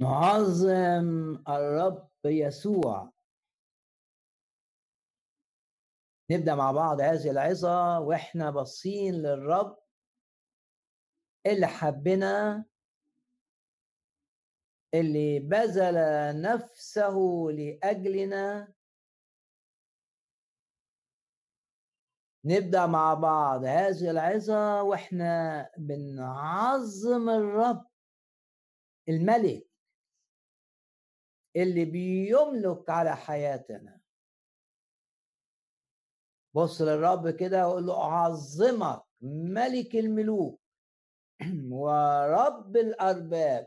نعظم الرب يسوع. نبدأ مع بعض هذه العظة وإحنا باصين للرب اللي حبنا اللي بذل نفسه لأجلنا. نبدأ مع بعض هذه العظة وإحنا بنعظم الرب الملك. اللي بيملك على حياتنا. بص للرب كده وقول له أعظمك ملك الملوك ورب الأرباب.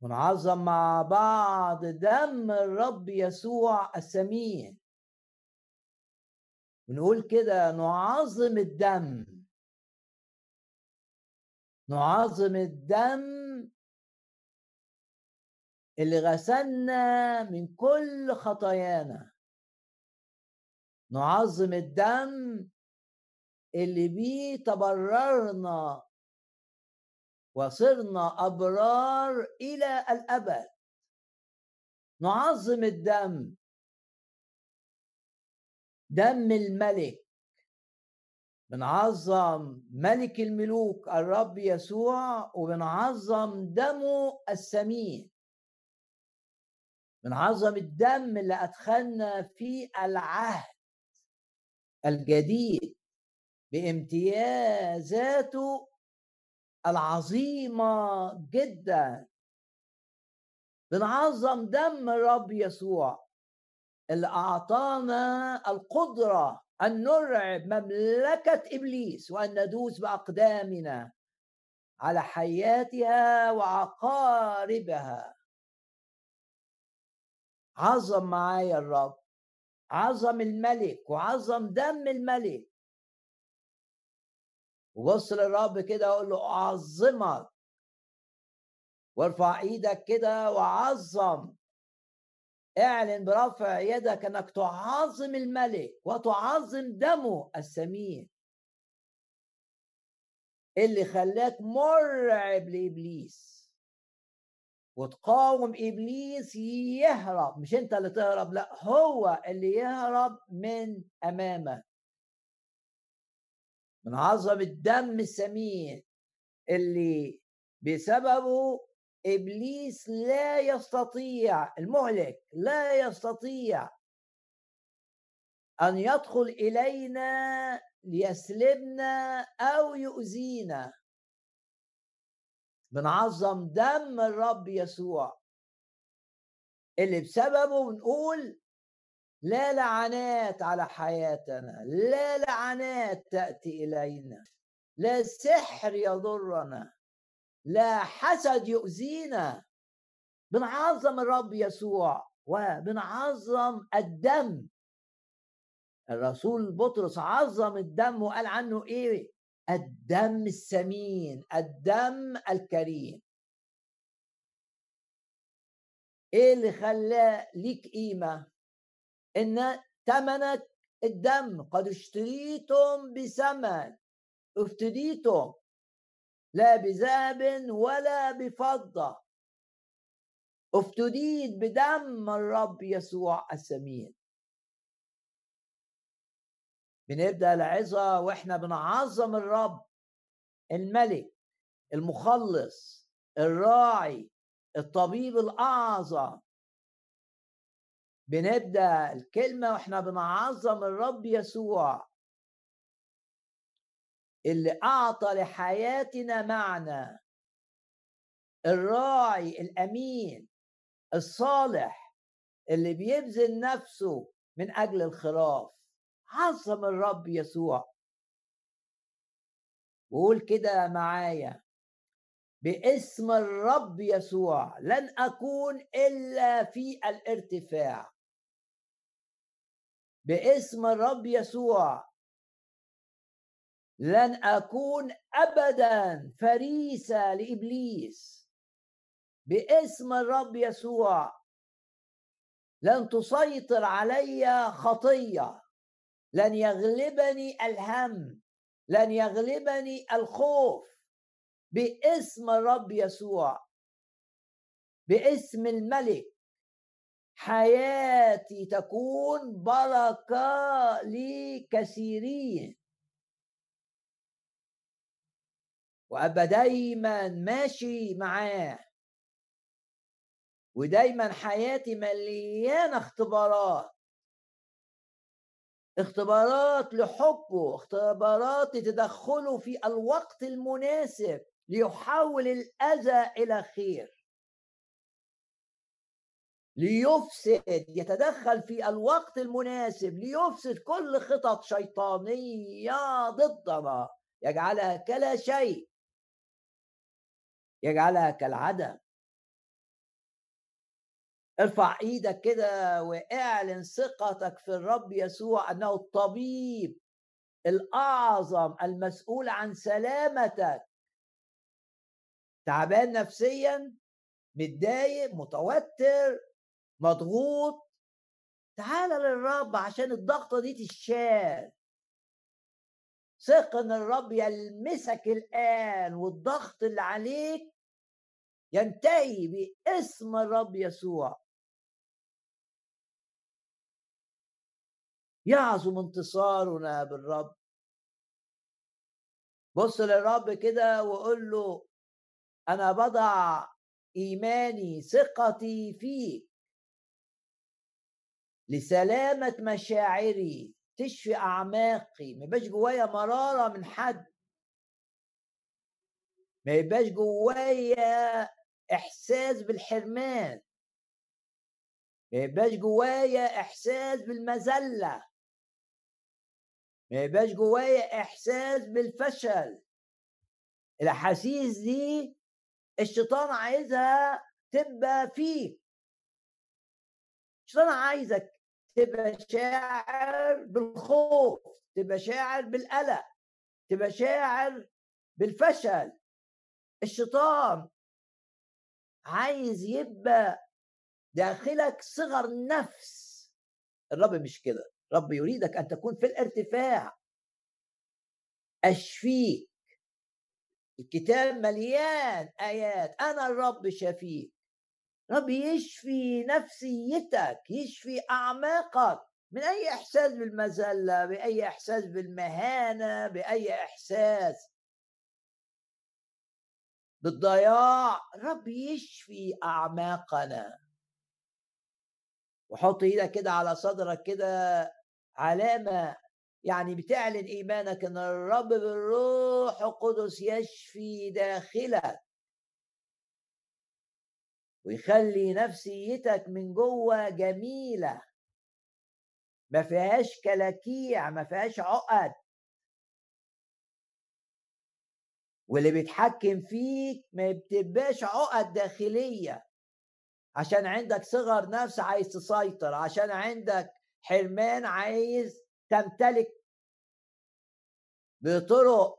ونعظم مع بعض دم الرب يسوع السمين ونقول كده نعظم الدم. نعظم الدم اللي غسلنا من كل خطايانا. نعظم الدم اللي بيه تبررنا وصرنا أبرار إلى الأبد. نعظم الدم. دم الملك. بنعظم ملك الملوك الرب يسوع وبنعظم دمه الثمين بنعظم الدم اللي أدخلنا في العهد الجديد بامتيازاته العظيمة جدا. بنعظم دم الرب يسوع اللي أعطانا القدرة أن نرعب مملكة إبليس وأن ندوس بأقدامنا على حياتها وعقاربها. عظم معايا الرب. عظم الملك وعظم دم الملك. وبص للرب كده وقول له أعظمك. وارفع إيدك كده وعظم. اعلن برفع يدك إنك تعظم الملك وتعظم دمه الثمين اللي خلاك مرعب لإبليس. وتقاوم إبليس يهرب. مش أنت اللي تهرب لأ هو اللي يهرب من أمامك. من عظم الدم السمين اللي بسببه إبليس لا يستطيع المهلك لا يستطيع أن يدخل إلينا ليسلبنا أو يؤذينا. بنعظم دم الرب يسوع. اللي بسببه بنقول لا لعنات على حياتنا لا لعنات تأتي إلينا لا سحر يضرنا لا حسد يؤذينا. بنعظم الرب يسوع وبنعظم الدم. الرسول بطرس عظم الدم وقال عنه إيه؟ الدم الثمين الدم الكريم. إيه اللي خلاه ليك قيمة؟ إن ثمنك الدم. قد اشتريتم بثمن افتديتم لا بذهب ولا بفضة. افتديت بدم الرب يسوع الثمين بنبدأ العظة وإحنا بنعظم الرب. الملك المخلص الراعي الطبيب الأعظم. بنبدأ الكلمة وإحنا بنعظم الرب يسوع. اللي أعطى لحياتنا معنى. الراعي الأمين الصالح اللي بيبذل نفسه من أجل الخراف عظم الرب يسوع. وقول كده معايا. باسم الرب يسوع لن أكون إلا في الارتفاع. باسم الرب يسوع لن أكون ابدا فريسة لإبليس. باسم الرب يسوع لن تسيطر علي خطية. لن يغلبني الهم لن يغلبني الخوف. باسم الرب يسوع. باسم الملك. حياتي تكون بركة لكثيرين. وأبقى دايما ماشي معاه. ودايما حياتي مليانة اختبارات. اختبارات لحبه اختبارات لتدخله في الوقت المناسب ليحول الأذى إلى خير. ليفسد يتدخل في الوقت المناسب ليفسد كل خطط شيطانية ضدنا. يجعلها كلا شيء. يجعلها كالعدم. ارفع إيدك كده واعلن ثقتك في الرب يسوع انه الطبيب الاعظم المسؤول عن سلامتك. تعبان نفسيا متضايق متوتر مضغوط. تعال للرب عشان الضغطة دي تشال ثق إن الرب يلمسك الآن والضغط اللي عليك ينتهي باسم الرب يسوع. يعظم انتصارنا بالرب. بص للرب كده وقول له أنا بضع إيماني ثقتي فيك. لسلامة مشاعري تشفي أعماقي. ما يبقاش جوايا مرارة من حد. ما يبقاش جوايا إحساس بالحرمان. ما يبقاش جوايا إحساس بالمذلة. ما يبقاش جوايا إحساس بالفشل. الأحاسيس دي الشيطان عايزها تبقى فيك. الشيطان عايزك تبقى شاعر بالخوف تبقى شاعر بالقلق تبقى شاعر بالفشل. الشيطان عايز يبقى داخلك صغر نفس. الرب مش كده. الرب يريدك أن تكون في الارتفاع. أشفيك. الكتاب مليان آيات. أنا الرب شفيك. رب يشفي نفسيتك يشفي أعماقك. من أي إحساس بالمذلة؟ بأي إحساس بالمهانة؟ بأي إحساس بالضياع؟ رب يشفي أعماقنا. وحط إيدك كده على صدرك كده علامة يعني بتعلن إيمانك إن الرب بالروح القدس يشفي داخلك. ويخلي نفسيتك من جوه جميلة. ما فيهاش كلاكيع ما فيهاش عقد. واللي بيتحكم فيك ما بتبقاش عقد داخلية. عشان عندك صغر نفس عايز تسيطر عشان عندك حرمان عايز تمتلك بطرق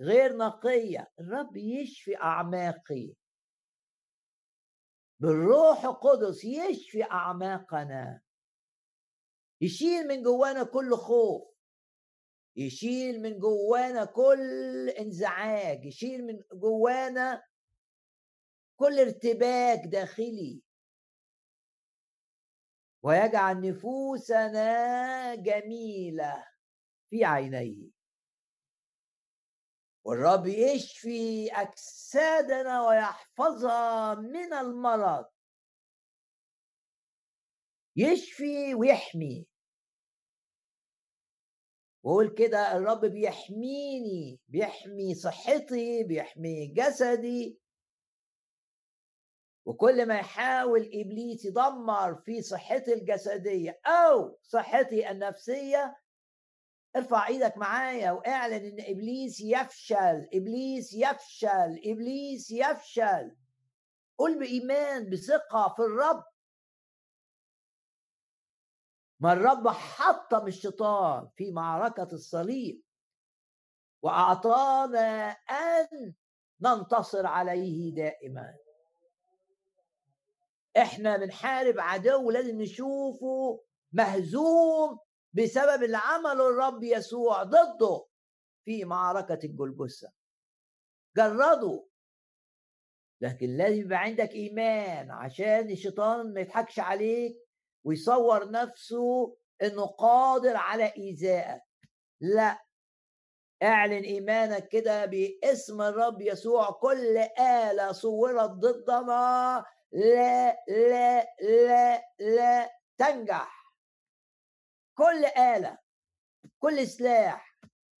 غير نقية. الرب يشفي أعماقي. بالروح القدس يشفي أعماقنا. يشيل من جوانا كل خوف. يشيل من جوانا كل انزعاج. يشيل من جوانا كل ارتباك داخلي. ويجعل نفوسنا جميلة في عينيه. والرب يشفي أجسادنا ويحفظها من المرض. يشفي ويحمي. وقول كده الرب بيحميني بيحمي صحتي بيحمي جسدي. وكل ما يحاول إبليس يدمر في صحتي الجسدية أو صحتي النفسية ارفع إيدك معايا واعلن إن إبليس يفشل إبليس يفشل إبليس يفشل. قل بإيمان بثقة في الرب. ما الرب حطم الشيطان في معركة الصليب وأعطانا أن ننتصر عليه دائما. إحنا بنحارب عدو لازم نشوفه مهزوم بسبب اللي عمله الرب يسوع ضده في معركة الجلجسة جردوا لكن لازم يبقى عندك إيمان عشان الشيطان ما يضحكش عليك ويصور نفسه إنه قادر على إيذائك. لا. اعلن إيمانك كده باسم الرب يسوع. كل آلة صورت ضدنا لا لا لا لا تنجح. كل آلة كل سلاح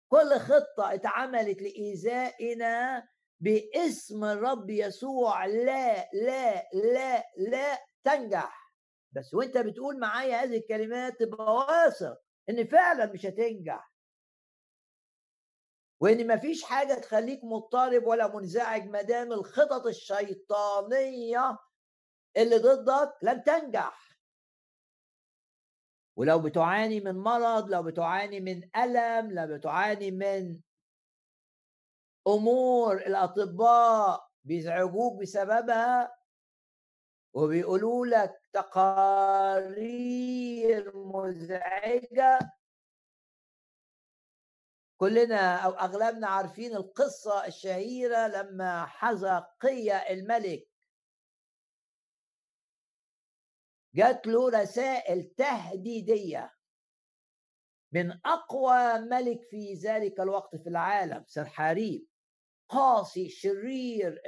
كل خطة اتعملت لإيذائنا باسم الرب يسوع. لا لا لا لا تنجح. بس وانت بتقول معايا هذه الكلمات تبقى واثق إن فعلا مش هتنجح. وإن مفيش حاجة تخليك مضطرب ولا منزعج ما دام الخطط الشيطانية اللي ضدك لن تنجح. ولو بتعاني من مرض لو بتعاني من ألم لو بتعاني من أمور الأطباء بيزعجوك بسببها وبيقولوا لك تقارير مزعجة. كلنا أو أغلبنا عارفين القصة الشهيرة لما حزقية الملك جات له رسائل تهديدية من أقوى ملك في ذلك الوقت في العالم سرحاريب قاسي شرير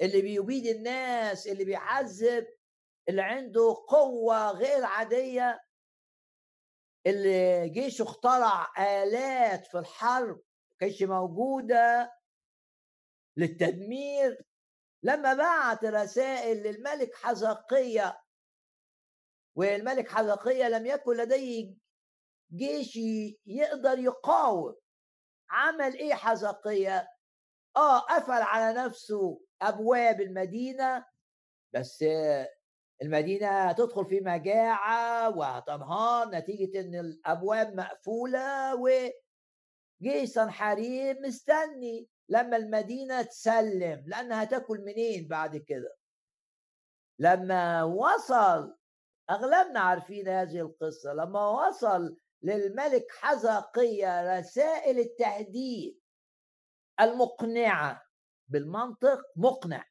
اللي بيبيد الناس اللي بيعذب اللي عنده قوة غير عادية. اللي جيشه اخترع آلات في الحرب كانش موجودة للتدمير. لما بعت رسائل للملك حزقية والملك حزقية لم يكن لديه جيش يقدر يقاوم. عمل إيه حزقية آه قفل على نفسه أبواب المدينة بس المدينة تدخل في مجاعة وتنهار نتيجة إن الأبواب مقفولة وجيش سنحريب مستني لما المدينة تسلم لأنها تاكل منين بعد كده؟ لما وصل أغلبنا عارفين هذه القصة. لما وصل للملك حزقية رسائل التهديد المقنعة بالمنطق مقنع.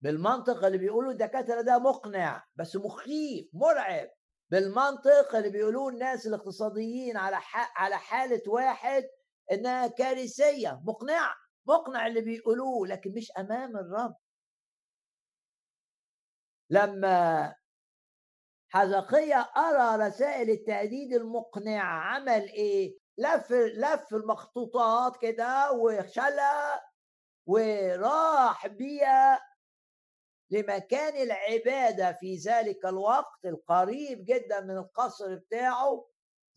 بالمنطق اللي بيقولوا الدكاترة ده مقنع بس مخيف مرعب. بالمنطق اللي بيقولوه الناس الاقتصاديين على على حالة واحد إنها كارثية. مقنعه مقنع اللي بيقولوه لكن مش أمام الرب. لما حزقية أرى رسائل التهديد المقنعة. عمل إيه؟ لف لف المخطوطات كده وشلى وراح بيها لمكان العبادة. في ذلك الوقت القريب جدا من القصر بتاعه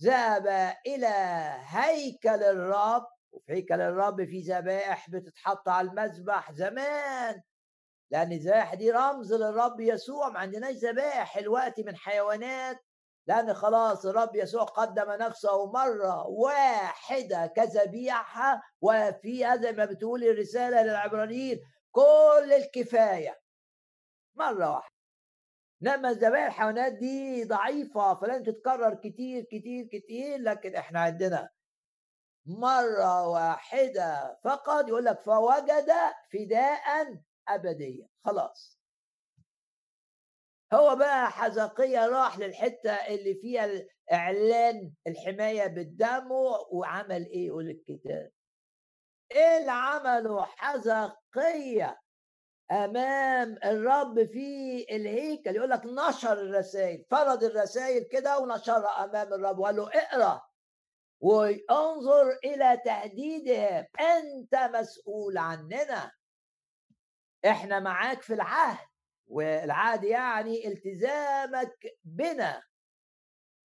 ذهب إلى هيكل الرب. وفي هيكل الرب في ذبائح بتتحط على المذبح. زمان لأن الذبائح دي رمز للرب يسوع ما عندناش ذبائح الوقت من حيوانات. لأن خلاص الرب يسوع قدم نفسه مرة واحدة كذبيحة وفي هذا ما بتقول الرسالة للعبرانيين كل الكفاية. مرة واحدة. إنما ذبائح الحيوانات دي ضعيفة فلن تتكرر كتير كتير كتير لكن إحنا عندنا مرة واحدة فقط. يقول لك فوجد فداء ابديا خلاص. هو بقى حزقية راح للحتة اللي فيها إعلان الحماية بالدم وعمل إيه؟ يقول الكتاب. إيه اللي عمله؟ حزقية أمام الرب في الهيكل. يقول لك نشر الرسائل فرض الرسائل كده ونشرها أمام الرب وقال له اقرأ وانظر إلى تهديدهم أنت مسؤول عننا. إحنا معاك في العهد والعهد يعني التزامك بنا.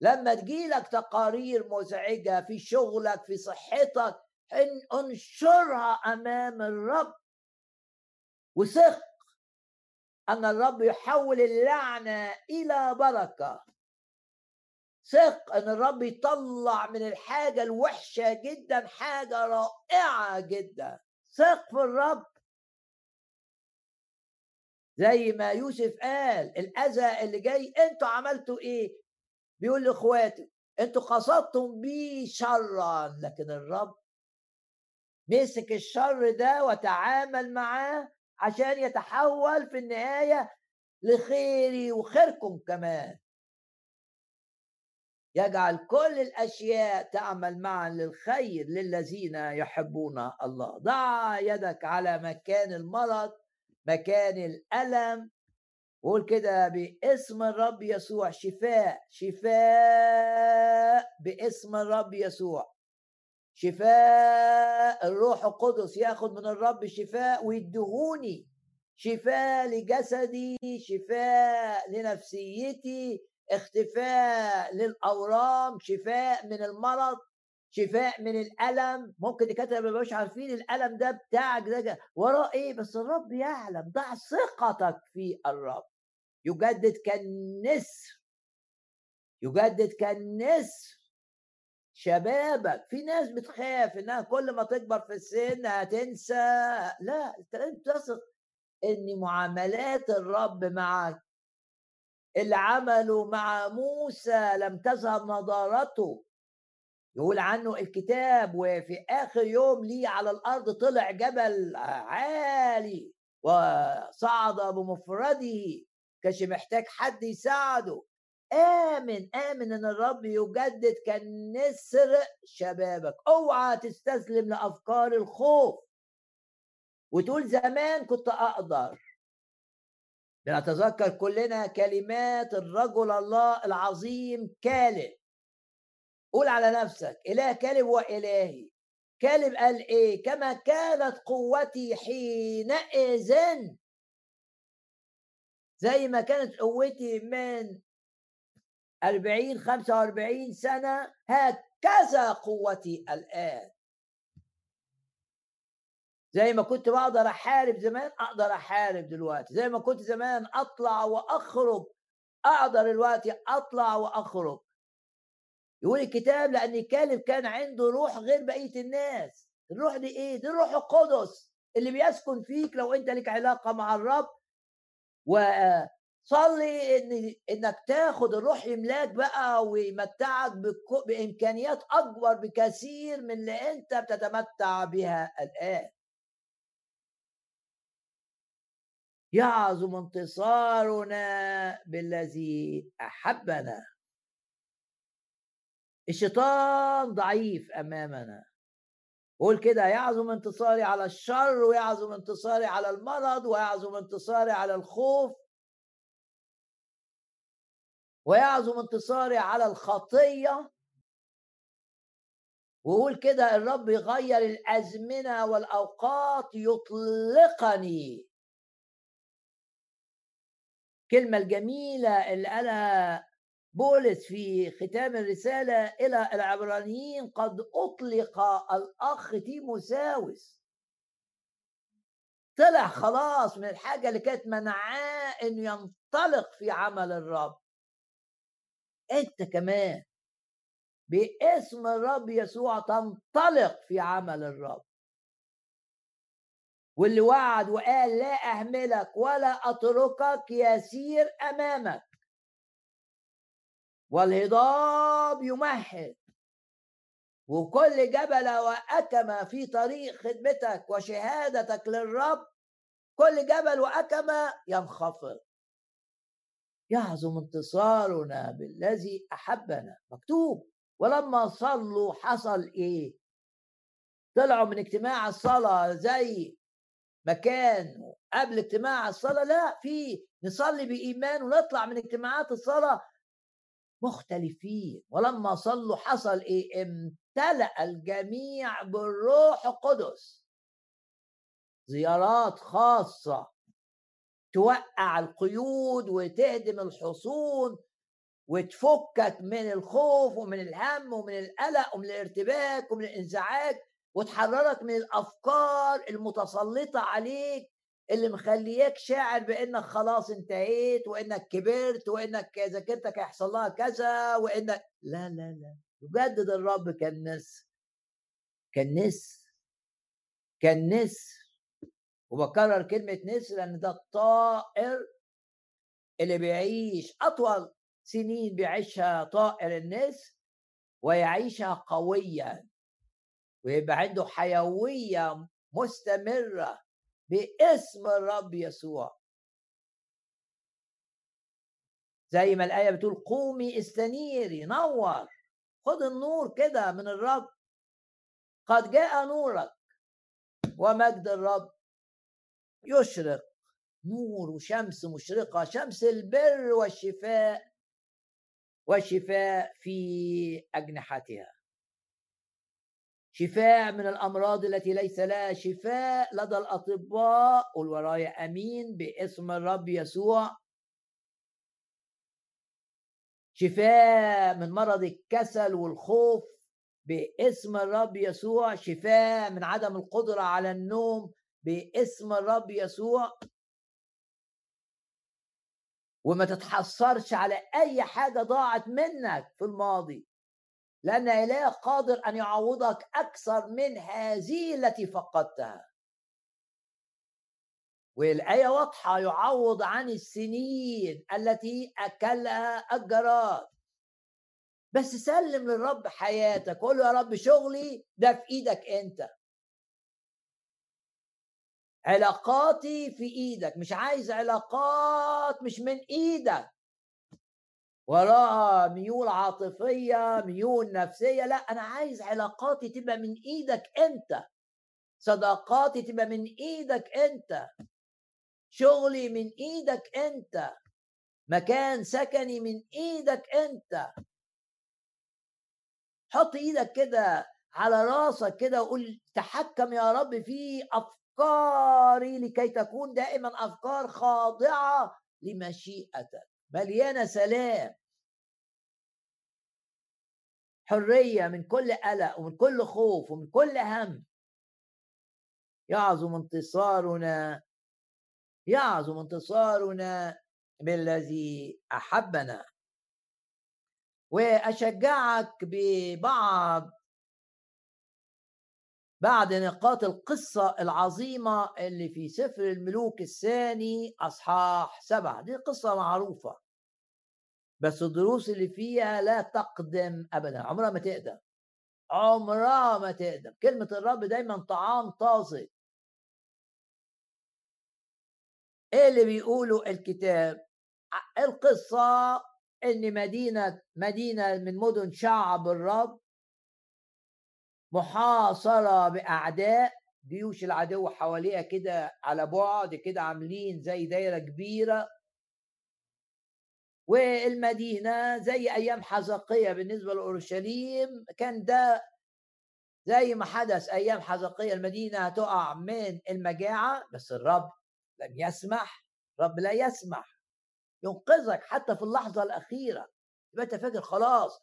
لما تجيلك تقارير مزعجة في شغلك في صحتك انشرها أمام الرب. وثق أن الرب يحول اللعنة إلى بركة. ثق أن الرب يطلع من الحاجة الوحشة جدا حاجة رائعة جدا. ثق في الرب زي ما يوسف قال الأذى اللي جاي أنتوا عملتوا إيه؟ بيقول لإخواته أنتوا قصدتم بي شرا لكن الرب مسك الشر ده وتعامل معاه عشان يتحول في النهاية لخيري وخيركم كمان. يجعل كل الأشياء تعمل معا للخير للذين يحبون الله. ضع يدك على مكان المرض مكان الألم. قول كده باسم الرب يسوع شفاء شفاء باسم الرب يسوع. شفاء الروح القدس ياخد من الرب شفاء ويدهوني. شفاء لجسدي شفاء لنفسيتي اختفاء للأورام شفاء من المرض. شفاء من الألم. ممكن الدكاتره ما يبقوش عارفين الألم ده بتاعك ده وراه إيه؟ بس الرب يعلم. ضع ثقتك في الرب. يجدد كالنسر. يجدد كالنسر. شبابك. في ناس بتخاف إنها كل ما تكبر في السن هتنسى. لا أنت لازم تثق إن معاملات الرب معك اللي عمله مع موسى لم تذهب نضارته. يقول عنه الكتاب وفي آخر يوم ليه على الأرض طلع جبل عالي وصعد بمفرده كانش محتاج حد يساعده. آمن آمن إن الرب يجدد كالنسر شبابك. أوعى تستسلم لأفكار الخوف. وتقول زمان كنت أقدر. بنتذكر كلنا كلمات الرجل الله العظيم كالب قول على نفسك إله كالب وإلهي. كالب قال إيه؟ كما كانت قوتي حينئذ زي ما كانت قوتي من أربعين خمسة وأربعين سنة هكذا قوتي الآن. زي ما كنت بقدر أحارب زمان أقدر أحارب دلوقتي. زي ما كنت زمان أطلع وأخرج أقدر دلوقتي أطلع وأخرج. يقول الكتاب لأن كالب كان عنده روح غير بقية الناس. الروح دي إيه؟ دي الروح القدس اللي بيسكن فيك لو أنت لك علاقة مع الرب. وصلي إن إنك تاخد الروح يملاك بقى ويمتعك بإمكانيات أكبر بكثير من اللي أنت بتتمتع بها الآن. يعظم انتصارنا بالذي أحبنا. الشيطان ضعيف أمامنا. قول كده يعظم انتصاري على الشر ويعظم انتصاري على المرض ويعظم انتصاري على الخوف. ويعظم انتصاري على الخطية. وقول كده الرب يغير الأزمنة والأوقات يطلقني. الكلمة الجميلة اللي قالها بولس في ختام الرسالة إلى العبرانيين قد أطلق الأخ تيموساوس. طلع خلاص من الحاجة اللي كانت منعاه إنه ينطلق في عمل الرب. أنت كمان باسم الرب يسوع تنطلق في عمل الرب. واللي وعد وقال لا أهملك ولا أتركك يسير أمامك. والهضاب يمهد. وكل جبل وأكمة في طريق خدمتك وشهادتك للرب كل جبل وأكمة ينخفض. يعظم انتصارنا بالذي أحبنا. مكتوب ولما صلوا حصل إيه؟ طلعوا من اجتماع الصلاة زي ما كانوا. قبل اجتماع الصلاة لا في نصلي بإيمان ونطلع من اجتماعات الصلاة مختلفين. ولما صلوا حصل إيه؟ امتلأ الجميع بالروح القدس. زيارات خاصة. توقع القيود وتهدم الحصون وتفكك من الخوف ومن الهم ومن القلق ومن الارتباك ومن الإنزعاج وتحررك من الأفكار المتسلطة عليك. اللي مخلياك شاعر بإنك خلاص انتهيت وإنك كبرت وإنك ذاكرتك هيحصل لها كذا وإنك لا لا لا. يجدد الرب كالنسر كالنسر كالنسر وبكرر كلمة نسر لأن ده الطائر اللي بيعيش أطول سنين بيعيشها طائر النسر ويعيشها قويا ويبقى عنده حيوية مستمرة. باسم الرب يسوع. زي ما الآية بتقول قومي استنيري نور خد النور كده من الرب. قد جاء نورك ومجد الرب يشرق نور وشمس مشرقة شمس البر والشفاء والشفاء في أجنحتها. شفاء من الأمراض التي ليس لها شفاء لدى الأطباء. قل ورايا أمين باسم الرب يسوع. شفاء من مرض الكسل والخوف باسم الرب يسوع. شفاء من عدم القدرة على النوم باسم الرب يسوع. وما تتحسرش على أي حاجة ضاعت منك في الماضي. لأن إله قادر أن يعوضك أكثر من هذه التي فقدتها. والآية واضحة يعوض عن السنين التي أكلها الجراد. بس سلم للرب حياتك قول له يا رب شغلي ده في إيدك أنت. علاقاتي في إيدك مش عايز علاقات مش من إيدك. وراها ميول عاطفية ميول نفسية. لا أنا عايز علاقاتي تبقى من إيدك أنت. صداقاتي تبقى من إيدك أنت. شغلي من إيدك أنت. مكان سكني من إيدك أنت. حط إيدك كده على راسك كده وقول تحكم يا رب في أفكاري لكي تكون دائما أفكار خاضعة لمشيئتك. مليانة سلام. حرية من كل قلق ومن كل خوف ومن كل هم. يعظم انتصارنا يعظم انتصارنا بالذي أحبنا. وأشجعك ببعض بعد نقاط القصة العظيمة اللي في سفر الملوك الثاني أصحاح سبعة. دي قصة معروفة. بس الدروس اللي فيها لا تقدم أبدا عمرها ما تقدم. عمرها ما تقدم. كلمة الرب دايما طعام طازج. إيه اللي بيقوله الكتاب؟ القصة إن مدينة مدينة من مدن شعب الرب محاصرة بأعداء. جيوش العدو حواليها كده على بعد كده عاملين زي دايرة كبيرة. والمدينة زي أيام حزقية بالنسبة لأورشليم كان ده زي ما حدث أيام حزقية المدينة هتقع من المجاعة بس الرب لم يسمح رب لا يسمح ينقذك حتى في اللحظة الأخيرة. يبقى أنت فاكر خلاص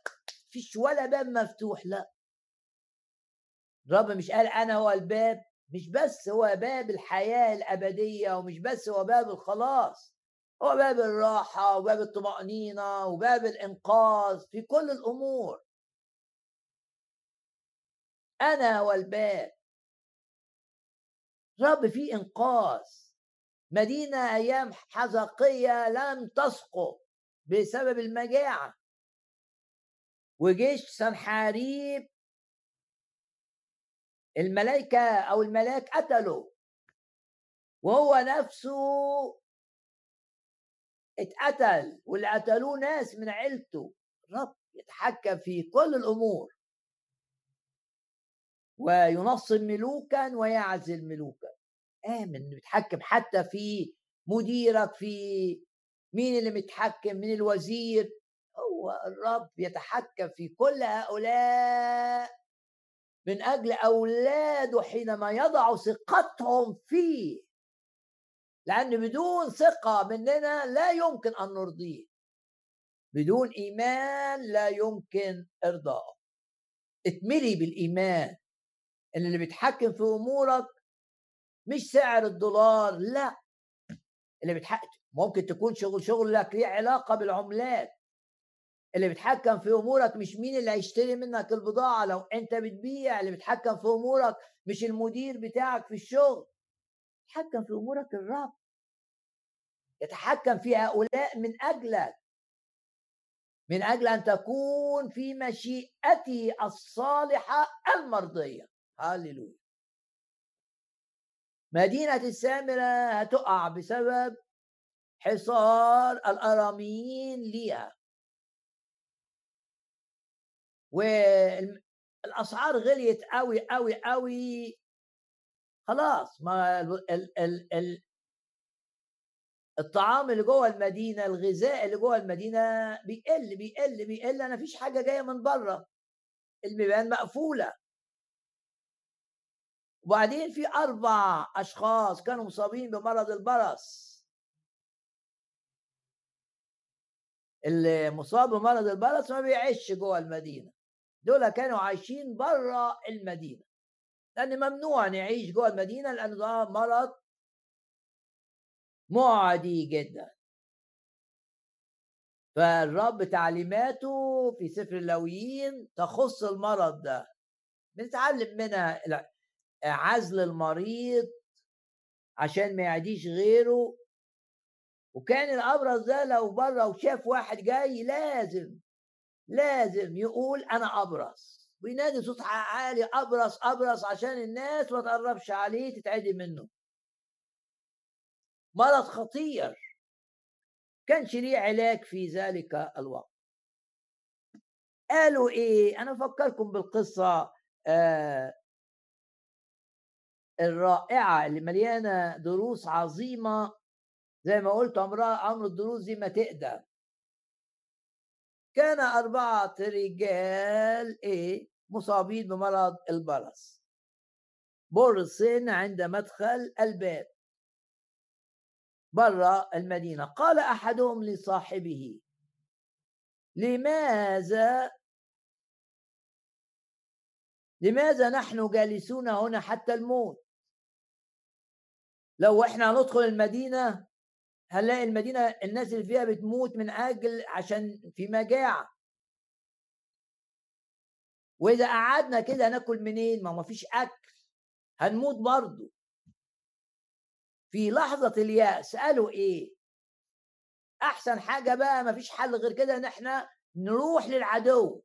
فيش ولا باب مفتوح لا. الرب مش قال أنا هو الباب مش بس هو باب الحياة الأبدية ومش بس هو باب الخلاص. هو باب الراحة وباب الطمأنينة وباب الإنقاذ في كل الأمور. أنا هو الباب رب في إنقاذ. مدينة أيام حزقية لم تسقط بسبب المجاعة. وجيش سنحاريب. الملائكة أو الملاك قتله وهو نفسه اتقتل واللي قتلوه ناس من عيلته. رب يتحكم في كل الأمور. وينصب ملوكا ويعزل ملوكا. آمن بيتحكم حتى في مديرك في مين اللي متحكم من الوزير. هو الرب يتحكم في كل هؤلاء من أجل أولاده حينما يضعوا ثقتهم فيه. لأن بدون ثقة مننا لا يمكن أن نرضيه. بدون إيمان لا يمكن ارضائه اتملي بالإيمان إن اللي بيتحكم في أمورك مش سعر الدولار لا. اللي بيتحكم ممكن تكون شغل شغل لك ليه علاقة بالعملات. اللي بيتحكم في أمورك مش مين اللي هيشتري منك البضاعة لو أنت بتبيع. اللي بيتحكم في أمورك مش المدير بتاعك في الشغل. يتحكم في أمورك الرب. يتحكم في هؤلاء من اجلك من أجل أن تكون في مشيئته الصالحة المرضية. هللويا مدينة السامرة هتقع بسبب حصار الأراميين ليها. والأسعار غليت قوي قوي قوي خلاص ما ال ال ال الطعام اللي جوه المدينة الغذاء اللي جوه المدينة بيقل بيقل بيقل. أنا فيش حاجة جاية من بره. البيبان مقفولة. وبعدين في أربع أشخاص كانوا مصابين بمرض البرص. اللي مصاب بمرض البرص ما بيعيش جوه المدينة. دول كانوا عايشين بره المدينة. لأن ممنوع نعيش جوه المدينة لأن ده مرض معدي جدا. فالرب تعليماته في سفر اللويين تخص المرض ده. بنتعلم منها عزل المريض عشان ما يعديش غيره. وكان الابرص ده لو بره وشاف واحد جاي لازم لازم يقول أنا ابرص وينادي صوت عالي ابرص ابرص عشان الناس ما تقربش عليه تتعدي منه. مرض خطير. كانش ليه علاج في ذلك الوقت. قالوا إيه؟ أنا أفكركم بالقصة آه الرائعة اللي مليانة دروس عظيمة. زي ما قلت عمرها أمر الدروس دي ما تقدم كان أربعة رجال إيه؟ مصابين بمرض البرص. برص عند مدخل الباب. برا المدينة. قال أحدهم لصاحبه لماذا لماذا نحن جالسون هنا حتى الموت؟ لو إحنا هندخل المدينة هنلاقي المدينة الناس اللي فيها بتموت من أجل عشان في مجاعة. وإذا قعدنا كده ناكل منين؟ ما فيش أكل. هنموت برضه. في لحظة اليأس قالوا إيه؟ أحسن حاجة بقى ما فيش حل غير كده إن إحنا نروح للعدو.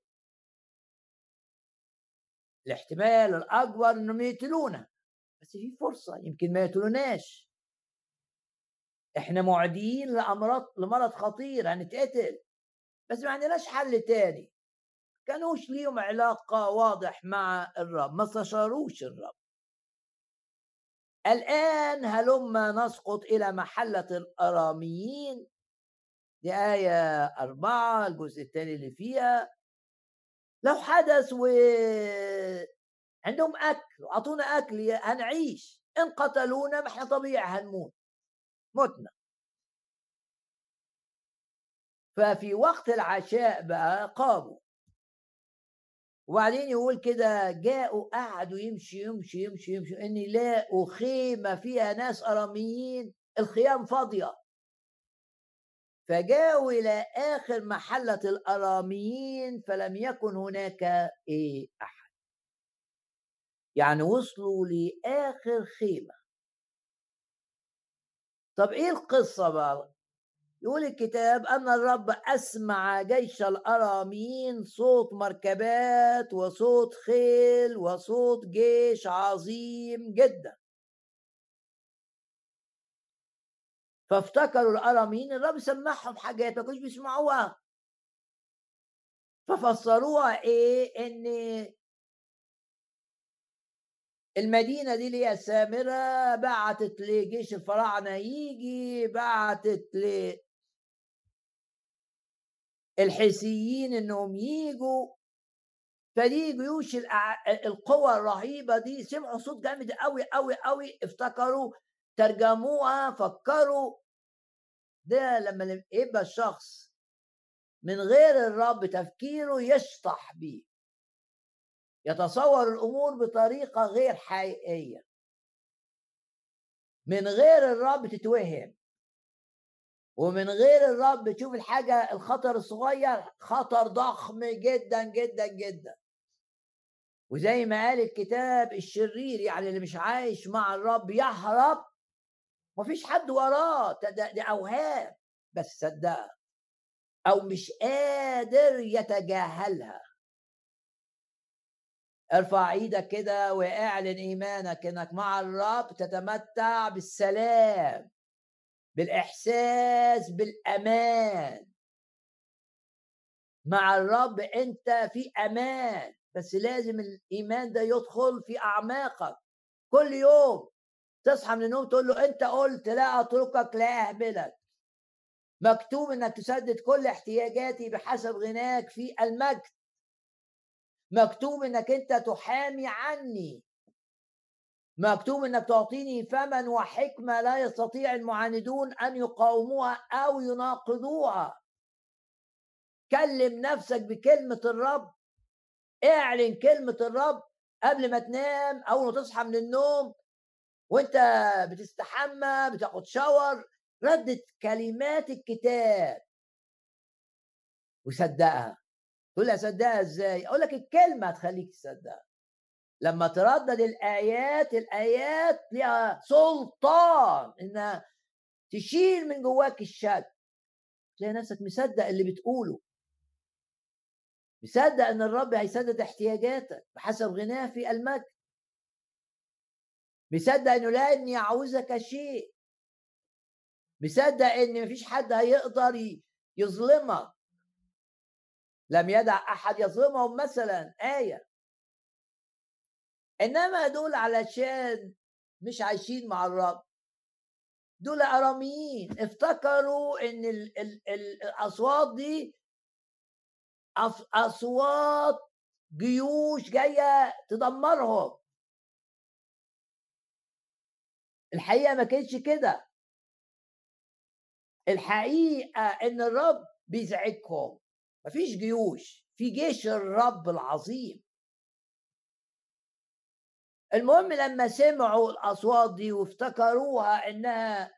الاحتمال الأكبر إنهم يقتلونا بس في فرصة يمكن ما يقتلوناش. إحنا معديين لأمراض لمرض خطير هنتقتل بس ما عندناش حل تاني. كانوش ليهم علاقة واضح مع الرب ما استشاروش الرب. الآن هلما نسقط إلى محلة الأراميين. دي آية أربعة الجزء الثاني اللي فيها. لو حدث و عندهم أكل وأعطونا أكل هنعيش. إن قتلونا ما إحنا طبيعي هنموت. متنا. ففي وقت العشاء بقى قاموا. وبعدين يقول كده جاءوا قعدوا يمشي يمشي يمشي يمشي ان لاقوا خيمه فيها ناس أراميين الخيام فاضية. فجاءوا إلى آخر محلة الأراميين فلم يكن هناك إيه أحد. يعني وصلوا لآخر خيمة. طب إيه القصة بقى؟ يقول الكتاب أن الرب أسمع جيش الأرامين صوت مركبات وصوت خيل وصوت جيش عظيم جدا. فافتكروا الأرامين الرب سمعهم حاجات ما كانوش بيسمعوها. ففسروها إيه؟ إن المدينة دي اللي هي السامرة بعتت لجيش الفراعنة يجي بعتت الحيثيين إنهم يجوا فدي جيوش القوى الرهيبة دي سمعوا صوت جامد قوي قوي قوي افتكروا ترجموها فكروا. ده لما يبقى الشخص من غير الرب تفكيره يشطح بيه. يتصور الأمور بطريقة غير حقيقية. من غير الرب تتوهم. ومن غير الرب تشوف الحاجة الخطر الصغير خطر ضخم جدا جدا جدا. وزي ما قال الكتاب الشرير يعني اللي مش عايش مع الرب يهرب مفيش حد وراه. دي أوهام. بس صدقها أو مش قادر يتجاهلها. ارفع إيدك كده واعلن إيمانك إنك مع الرب تتمتع بالسلام. بالإحساس بالأمان. مع الرب أنت في أمان بس لازم الإيمان ده يدخل في أعماقك. كل يوم تصحى من النوم تقول له أنت قلت لا أتركك لا اهملك مكتوب إنك تسدد كل احتياجاتي بحسب غناك في المجد. مكتوب إنك أنت تحامي عني. مكتوب إنك تعطيني فما وحكمة لا يستطيع المعاندون أن يقاوموها أو يناقضوها. كلم نفسك بكلمة الرب. اعلن كلمة الرب قبل ما تنام أول ما تصحى من النوم. وأنت بتستحمى بتاخد شاور ردد كلمات الكتاب. وصدقها. تقول لي اصدقها إزاي؟ أقول لك الكلمة هتخليك تصدقها. لما تردد الآيات الآيات ليها سلطان إنها تشيل من جواك الشك تلاقي نفسك مصدق اللي بتقوله. مصدق إن الرب هيسدد احتياجاتك بحسب غناه في المجد. مصدق إنه لا ان يعوزك شيء. مصدق إن مفيش حد هيقدر يظلمك. لم يدع أحد يظلمهم مثلا. آية. إنما دول علشان مش عايشين مع الرب. دول أراميين. افتكروا إن ال ال ال الأصوات دي أصوات جيوش جاية تدمرهم. الحقيقة ما كانتش كده. الحقيقة إن الرب بيزعجهم. مفيش جيوش. في جيش الرب العظيم. المهم لما سمعوا الأصوات دي وافتكروها إنها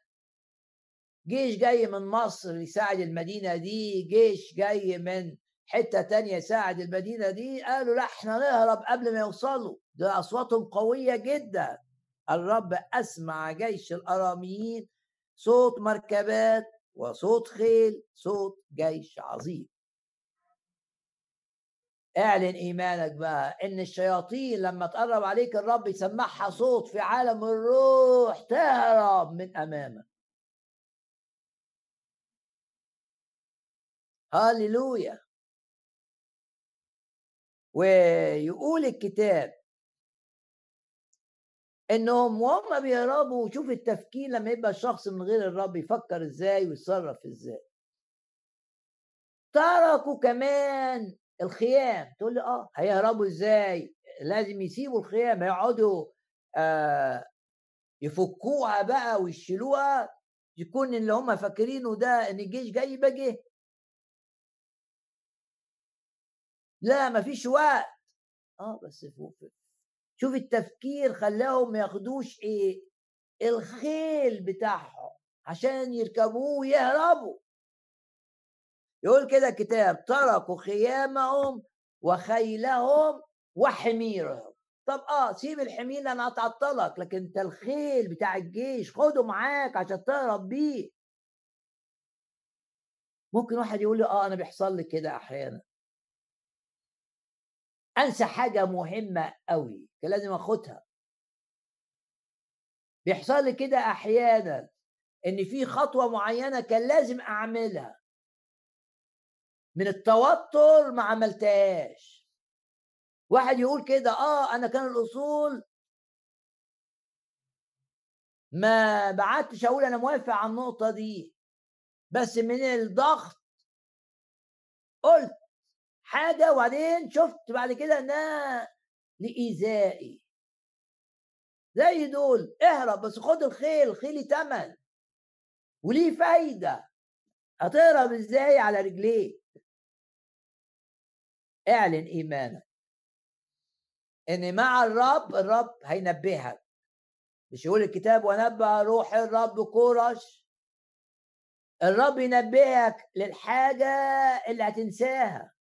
جيش جاي من مصر يساعد المدينة دي جيش جاي من حتة تانية يساعد المدينة دي قالوا لا إحنا نهرب قبل ما يوصلوا. ده أصواتهم قوية جدا. الرب أسمع جيش الأراميين صوت مركبات وصوت خيل صوت جيش عظيم. اعلن إيمانك بقى إن الشياطين لما تقرب عليك الرب يسمعها صوت في عالم الروح تهرب من أمامك. هاليلويا ويقول الكتاب إنهم وهم بيهربوا شوف التفكير لما يبقى الشخص من غير الرب يفكر إزاي ويتصرف إزاي. تركوا كمان الخيام تقول لي آه هيهربوا إزاي؟ لازم يسيبوا الخيام يقعدوا آه يفكوها بقى ويشيلوها يكون اللي هم فاكرينه ده إن الجيش جاي جه لا مفيش وقت. آه بس فوق شوف التفكير خلاهم ما ياخدوش إيه الخيل بتاعهم عشان يركبوه ويهربوا. يقول كده الكتاب تركوا خيامهم وخيلهم وحميرهم. طب آه سيب الحمير أنا هتعطلك لكن أنت الخيل بتاع الجيش خده معاك عشان تهرب بيه. ممكن واحد يقول لي آه أنا بيحصل لي كده أحيانا. أنسى حاجة مهمة قوي كان لازم آخدها. بيحصل لي كده أحيانا إن في خطوة معينة كان لازم أعملها. من التوتر ما عملتهاش. واحد يقول كده آه أنا كان الأصول ما بعتش أقول أنا موافق على النقطة دي بس من الضغط قلت حاجة وبعدين شفت بعد كده إنها لإيذائي. زي دول اهرب بس خد الخيل خيلي تمن وليه فايدة. هتهرب إزاي على رجليك؟ اعلن إيمانك. إن مع الرب الرب هينبهك. مش يقول الكتاب ونبه روح الرب كورش. الرب ينبهك للحاجة اللي هتنساها.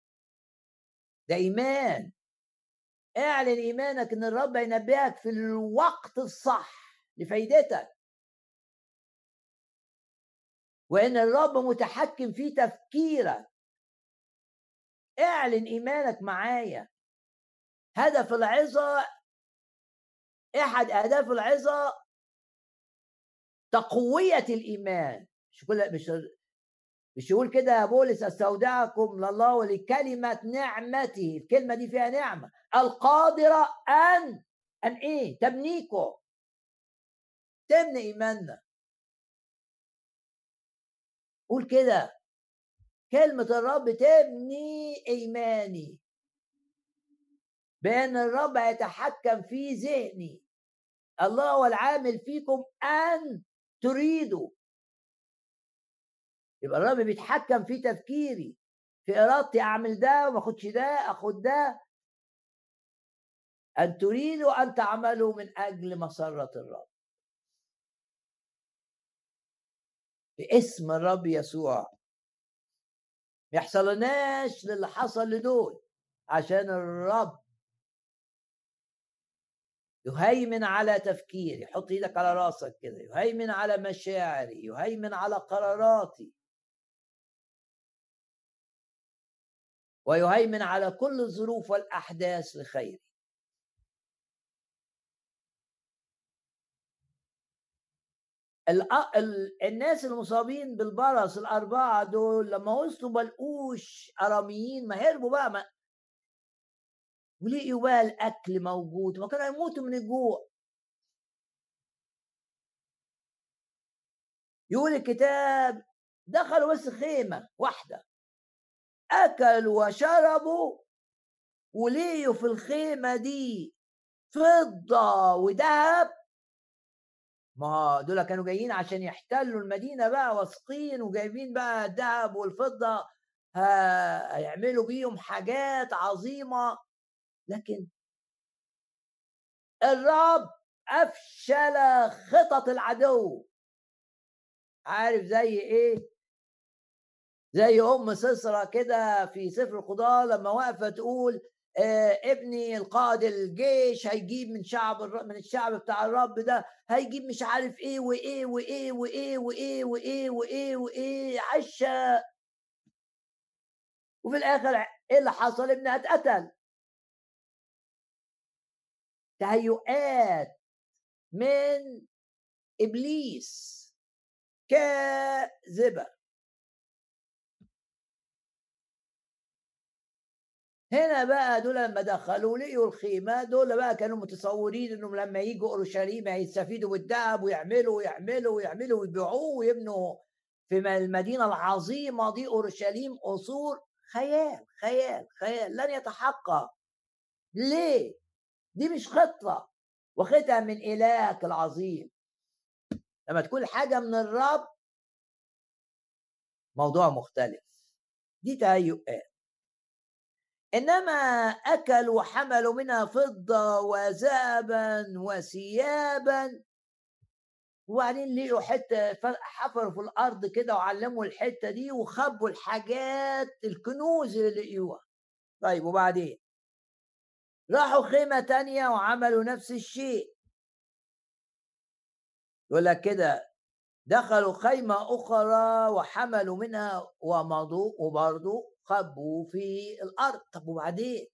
ده إيمان. اعلن إيمانك إن الرب هينبهك في الوقت الصح لفايدتك. وإن الرب متحكم في تفكيرك. اعلن إيمانك معايا. هدف العظة أحد أهداف العظة تقوية الإيمان. مش كل مش مش يقول كده يا بولس أستودعكم لله ولكلمة نعمته. الكلمة دي فيها نعمة. القادرة أن أن إيه؟ تبنيكم. تبني إيماننا. قول كده. كلمة الرب تبني إيماني. بأن الرب يتحكم في ذهني. الله هو العامل فيكم أن تريدوا. يبقى الرب بيتحكم في تفكيري في إرادتي أعمل ده وما أخدش ده أخد ده. أن تريدوا أن تعملوا من أجل مسرة الرب. باسم الرب يسوع. يحصلناش للي حصل لدول عشان الرب يهيمن على تفكيري حط إيدك على راسك كده يهيمن على مشاعري يهيمن على قراراتي. ويهيمن على كل الظروف والأحداث لخيري الناس المصابين بالبرص الأربعة دول لما وصلوا بلقوش أراميين ما هربوا بقى ما ولقيوا بقى الأكل موجود ما كانوا يموتوا من الجوع. يقول الكتاب دخلوا بس خيمة واحدة أكلوا وشربوا ولقيوا في الخيمة دي فضة وذهب ما دول كانوا جايين عشان يحتلوا المدينة بقى واثقين وجايبين بقى الذهب والفضة هيعملوا بيهم حاجات عظيمة لكن الرب أفشل خطط العدو عارف زي إيه؟ زي أم سسرة كده في سفر القضاء لما واقفة تقول ابني القائد الجيش هيجيب من شعب من الشعب بتاع الرب ده هيجيب مش عارف إيه وإيه وإيه وإيه وإيه وإيه وإيه وإيه عشا. وفي الآخر إيه اللي حصل؟ ابنها اتقتل. تهيؤات من إبليس كاذبة. هنا بقى دول لما دخلوا لقيوا الخيمه دول بقى كانوا متصورين إنهم لما يجوا أورشليم هيستفيدوا بالذهب ويعملوا ويعملوا ويعملوا ويبيعوه ويبنوا في المدينة العظيمة دي أورشليم قصور خيال خيال خيال لن يتحقق. ليه؟ دي مش خطة واخدها من الهك العظيم. لما تكون حاجة من الرب موضوع مختلف. دي تهيؤات. إنما اكلوا وحملوا منها فضة وذهبا وثيابا. وبعدين لقوا حتة حفروا في الأرض كده وعلموا الحتة دي وخبوا الحاجات الكنوز اللي لقيوها. طيب وبعدين؟ راحوا خيمة تانية وعملوا نفس الشيء. يقول لك كده دخلوا خيمة أخرى وحملوا منها ومضوا وبرضه خبوا في الأرض. طب وبعدين؟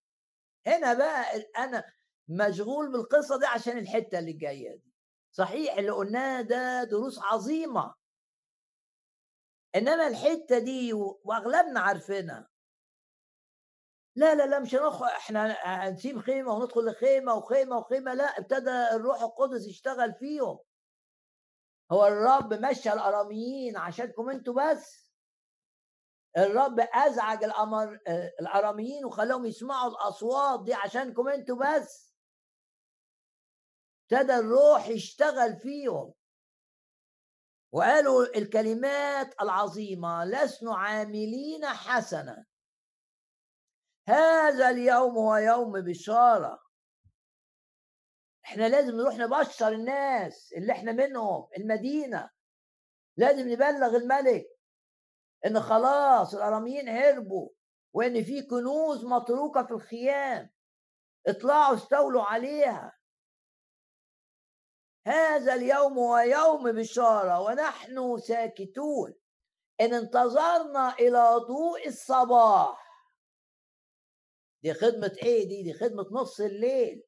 هنا بقى أنا مشغول بالقصة دي عشان الحتة اللي جاية دي. صحيح اللي قلناه ده دروس عظيمة. إنما الحتة دي وأغلبنا عارفينها. لا لا لا مش هنخ... إحنا هنسيب خيمة وندخل لخيمة وخيمة وخيمة. لا ابتدى الروح القدس يشتغل فيهم. هو الرب مشى الأراميين عشانكم أنتوا بس. الرب أزعج الأمر الأراميين وخلاهم يسمعوا الأصوات دي عشانكم أنتوا بس. ابتدى الروح يشتغل فيهم. وقالوا الكلمات العظيمة لسنا عاملين حسنا هذا اليوم هو يوم بشارة. إحنا لازم نروح نبشر الناس اللي إحنا منهم المدينة. لازم نبلغ الملك. إن خلاص الأراميين هربوا وإن في كنوز متروكة في الخيام. اطلعوا استولوا عليها. هذا اليوم هو يوم بشارة ونحن ساكتون. إن انتظرنا إلى ضوء الصباح. دي خدمة إيه دي؟ دي خدمة نص الليل.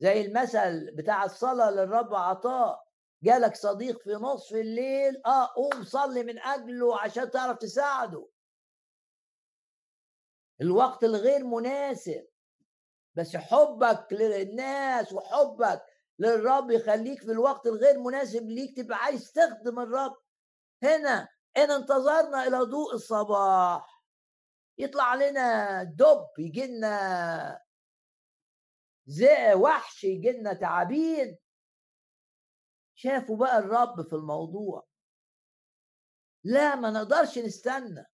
زي المثل بتاع الصلاة للرب عطاء. جالك صديق في نصف الليل آه قوم صلي من أجله عشان تعرف تساعده. الوقت الغير مناسب. بس حبك للناس وحبك للرب يخليك في الوقت الغير مناسب ليك تبقى عايز تخدم الرب. هنا إن انتظرنا إلى ضوء الصباح. يطلع لنا دب يجي لنا وحش يجي لنا تعابين شافوا بقى الرب في الموضوع. لا ما نقدرش نستنى.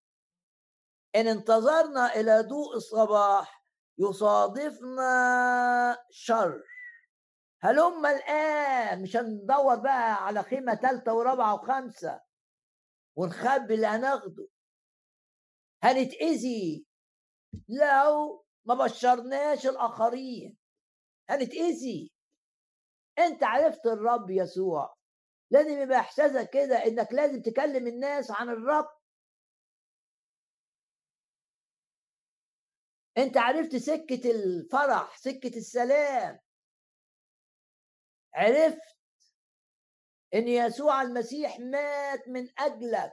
إن انتظرنا إلى ضوء الصباح يصادفنا شر. هلم الآن؟ مش هندور بقى على خيمة ثالثه ورابعة وخمسة ونخبي اللي هناخده. هنتأذي. لو ما بشرناش الآخرين. هنتأذي. أنت عرفت الرب يسوع. لازم يبقى إحساسك كده إنك لازم تكلم الناس عن الرب. أنت عرفت سكة الفرح سكة السلام. عرفت إن يسوع المسيح مات من أجلك.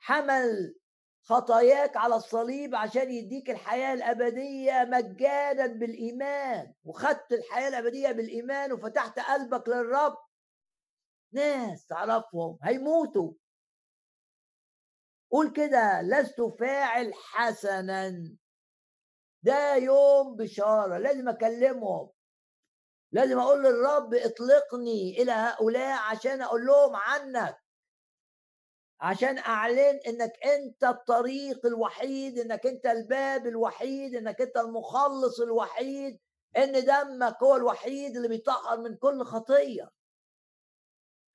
حمل خطاياك على الصليب عشان يديك الحياة الأبدية مجانا بالإيمان. وخدت الحياة الأبدية بالإيمان وفتحت قلبك للرب. ناس تعرفهم هيموتوا. قول كده لست فاعل حسنا. ده يوم بشارة لازم أكلمهم. لازم أقول للرب اطلقني إلى هؤلاء عشان أقول لهم عنك. عشان أعلن إنك أنت الطريق الوحيد إنك أنت الباب الوحيد إنك أنت المخلص الوحيد إن دمك هو الوحيد اللي بيطهر من كل خطية.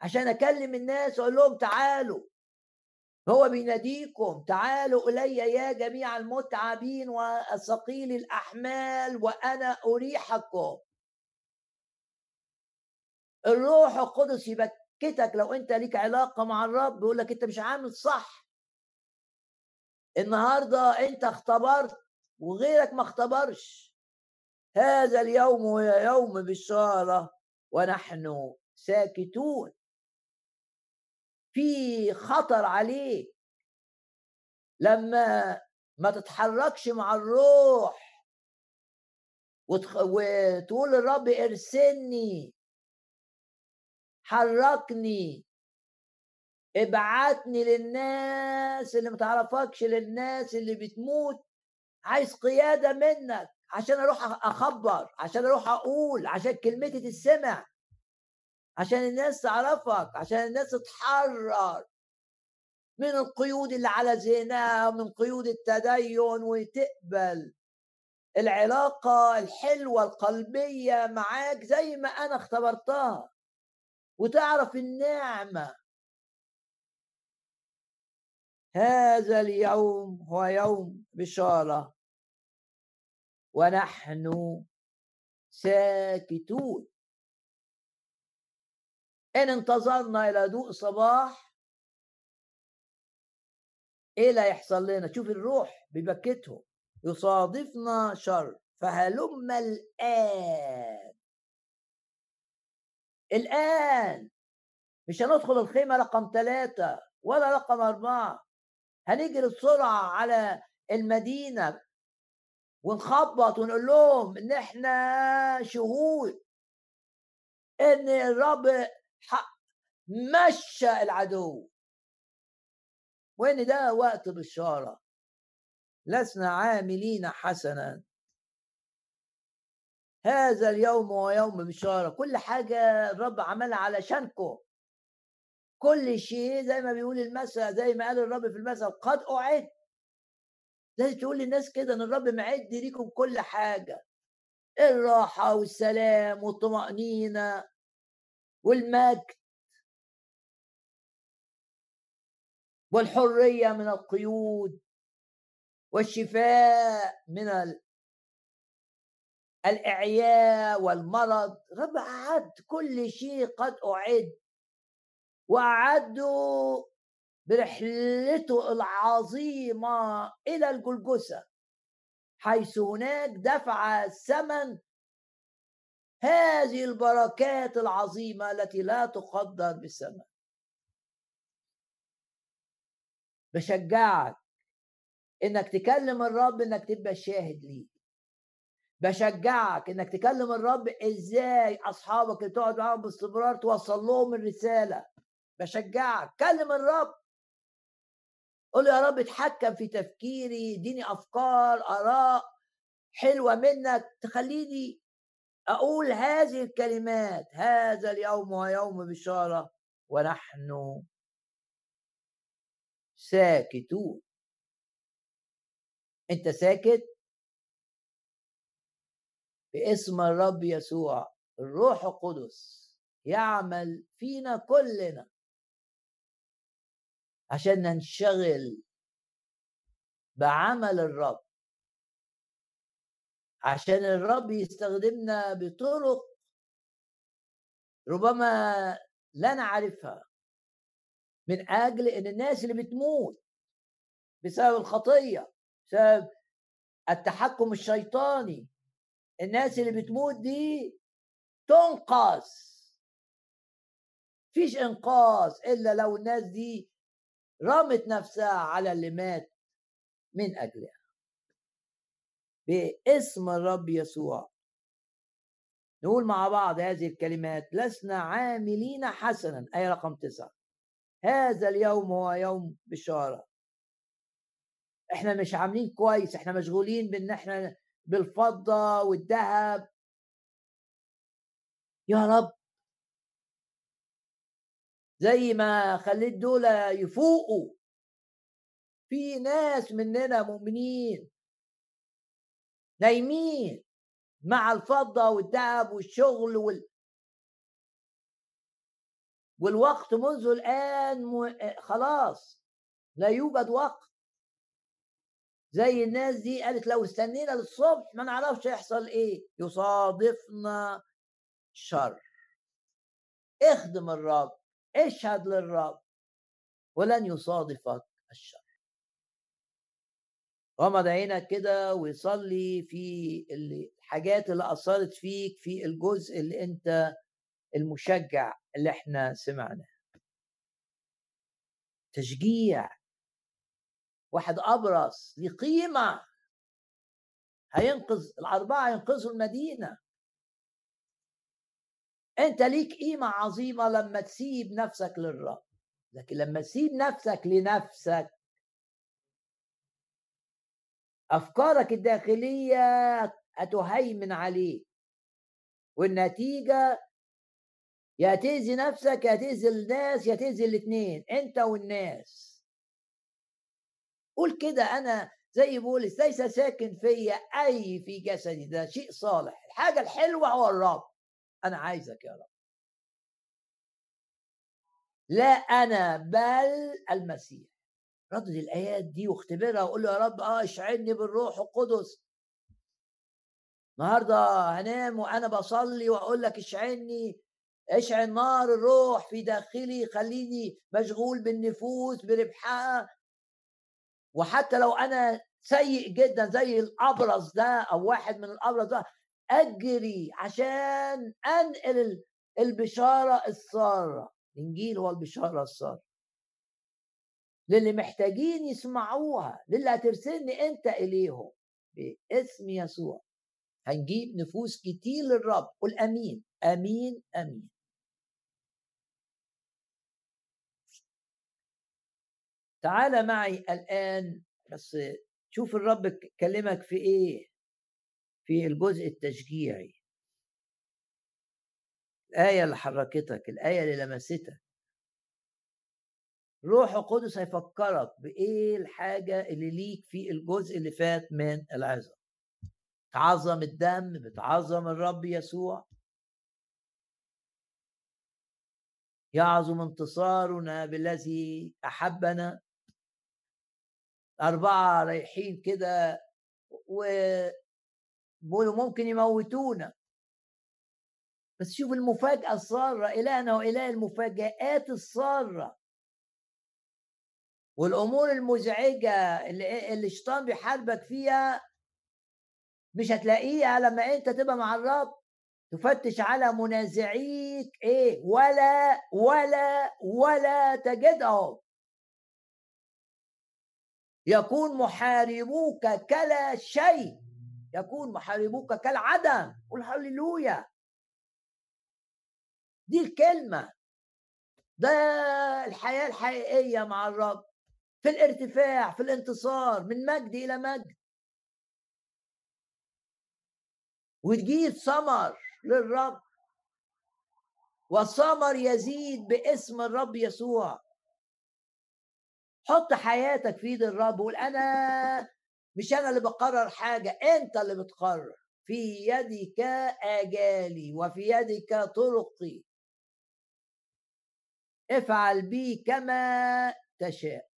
عشان أكلم الناس وأقول لهم تعالوا. هو بيناديكم تعالوا إلي يا جميع المتعبين والثقيل الأحمال وأنا أريحكم. الروح القدس يبكتك لو أنت ليك علاقة مع الرب يقول لك أنت مش عامل صح. النهارده أنت اختبرت وغيرك ما اختبرش. هذا اليوم هو يوم بشارة ونحن ساكتون. في خطر عليك. لما ما تتحركش مع الروح وتقول للرب ارسلني. حركني ابعتني للناس اللي متعرفكش للناس اللي بتموت. عايز قيادة منك عشان أروح أخبر عشان أروح أقول عشان كلمتي تتسمع. عشان الناس تعرفك عشان الناس تتحرر. من القيود اللي على ذهنها من قيود التدين وتقبل العلاقة الحلوة القلبية معاك زي ما أنا اختبرتها. وتعرف النعمة. هذا اليوم هو يوم بشارة. ونحن ساكتون. إن انتظرنا إلى ضوء صباح. إيه اللي هيحصل لنا؟ شوف الروح ببكتهم. يصادفنا شر. فهلم الآن. الآن. مش هندخل الخيمة رقم ثلاثة ولا رقم أربعة. هنجري بسرعة على المدينة ونخبط ونقول لهم إن إحنا شهود. إن الرب مشى العدو. وإن ده وقت بشارة. لسنا عاملين حسنا. هذا اليوم هو يوم بشارة كل حاجة الرب عملها علشانكم. كل شيء زي ما بيقول المثل زي ما قال الرب في المثل قد أعد. لازم تقول للناس كده إن الرب معد ليكم كل حاجة. الراحة والسلام والطمأنينة والمجد والحرية من القيود والشفاء من الإعياء والمرض رب أعد كل شيء قد أعد وأعده برحلته العظيمة إلى الجلجسة حيث هناك دفع الثمن هذه البركات العظيمة التي لا تقدر بثمن بشجعك إنك تكلم الرب إنك تبقى شاهد ليه. بشجعك إنك تكلم الرب إزاي أصحابك اللي تقعد معاهم باستمرار توصل لهم الرسالة. بشجعك. كلم الرب. قول يا رب اتحكم في تفكيري اديني أفكار آراء حلوة منك تخليني أقول هذه الكلمات. هذا اليوم هو يوم بشارة ونحن ساكتون. أنت ساكت؟ باسم الرب يسوع الروح القدس يعمل فينا كلنا. عشان ننشغل بعمل الرب. عشان الرب يستخدمنا بطرق ربما لا نعرفها. من أجل إن الناس اللي بتموت بسبب الخطية بسبب التحكم الشيطاني الناس اللي بتموت دي تنقذ فيش انقاذ إلا لو الناس دي رمت نفسها على اللي مات من أجلها. باسم الرب يسوع. نقول مع بعض هذه الكلمات لسنا عاملين حسنا. أي رقم تسعة. هذا اليوم هو يوم بشاره إحنا مش عاملين كويس. إحنا مشغولين بإن إحنا بالفضة والذهب. يا رب. زي ما خليت دول يفوقوا. في ناس مننا مؤمنين. نايمين مع الفضة والذهب والشغل وال... والوقت منذ الآن م... خلاص. لا يوجد وقت. زي الناس دي قالت لو استنينا للصبح ما نعرفش يحصل إيه. يصادفنا شر. اخدم الرب اشهد للرب. ولن يصادفك الشر. غمض عينك كده ويصلي في الحاجات اللي أثرت فيك في الجزء اللي أنت المشجع اللي إحنا سمعناه. تشجيع. واحد أبرص ليه قيمة. هينقذ الأربعة ينقذوا المدينة. أنت ليك قيمة عظيمة لما تسيب نفسك للرب. لكن لما تسيب نفسك لنفسك أفكارك الداخلية هتهيمن عليك. والنتيجة يا تأذي نفسك يا تأذي الناس يا تأذي الاثنين أنت والناس. قول كده أنا زي بولس ليس ساكن فيا أي في جسدي. ده شيء صالح. الحاجة الحلوة هو الرب. أنا عايزك يا رب. لا أنا بل المسيح. ردد الآيات دي واختبرها وقول له يا رب آه اشعلني بالروح القدس. النهارده هنام وأنا بصلي وأقول لك اشعلني اشعل نار الروح في داخلي خليني مشغول بالنفوس بربحها. وحتى لو أنا سيء جدا زي الابرص ده أو واحد من الابرص ده أجري عشان أنقل البشارة السارة. الإنجيل هو البشارة السارة. للي محتاجين يسمعوها للي هترسلني أنت إليهم باسم يسوع. هنجيب نفوس كتير للرب. قل آمين. آمين آمين. تعال معي الآن بس شوف الرب كلمك في إيه؟ في الجزء التشجيعي. الآية اللي حركتك الآية اللي لمستك. روح القدس هيفكرك بإيه الحاجة اللي ليك في الجزء اللي فات من العظة تعظم الدم بتعظم الرب يسوع. يعظم انتصارنا بالذي أحبنا. أربعة رايحين كده و بيقولوا ممكن يموتونا. بس شوف المفاجأة السارة إلهنا وإله المفاجآت السارة. والأمور المزعجة اللي, اللي الشيطان بيحاربك فيها مش هتلاقيها لما أنت تبقى مع الرب. تفتش على منازعيك إيه ولا ولا ولا تجدهم. يكون محاربوك كلا شيء. يكون محاربوك كالعدم. قل هللويا. دي الكلمة. ده الحياة الحقيقية مع الرب. في الارتفاع في الانتصار من مجد إلى مجد. وتجيب ثمر للرب. والثمر يزيد باسم الرب يسوع. حط حياتك في ايد الرب وقول أنا مش أنا اللي بقرر حاجة أنت اللي بتقرر. في يدك آجالي وفي يدك طرقي. افعل بي كما تشاء.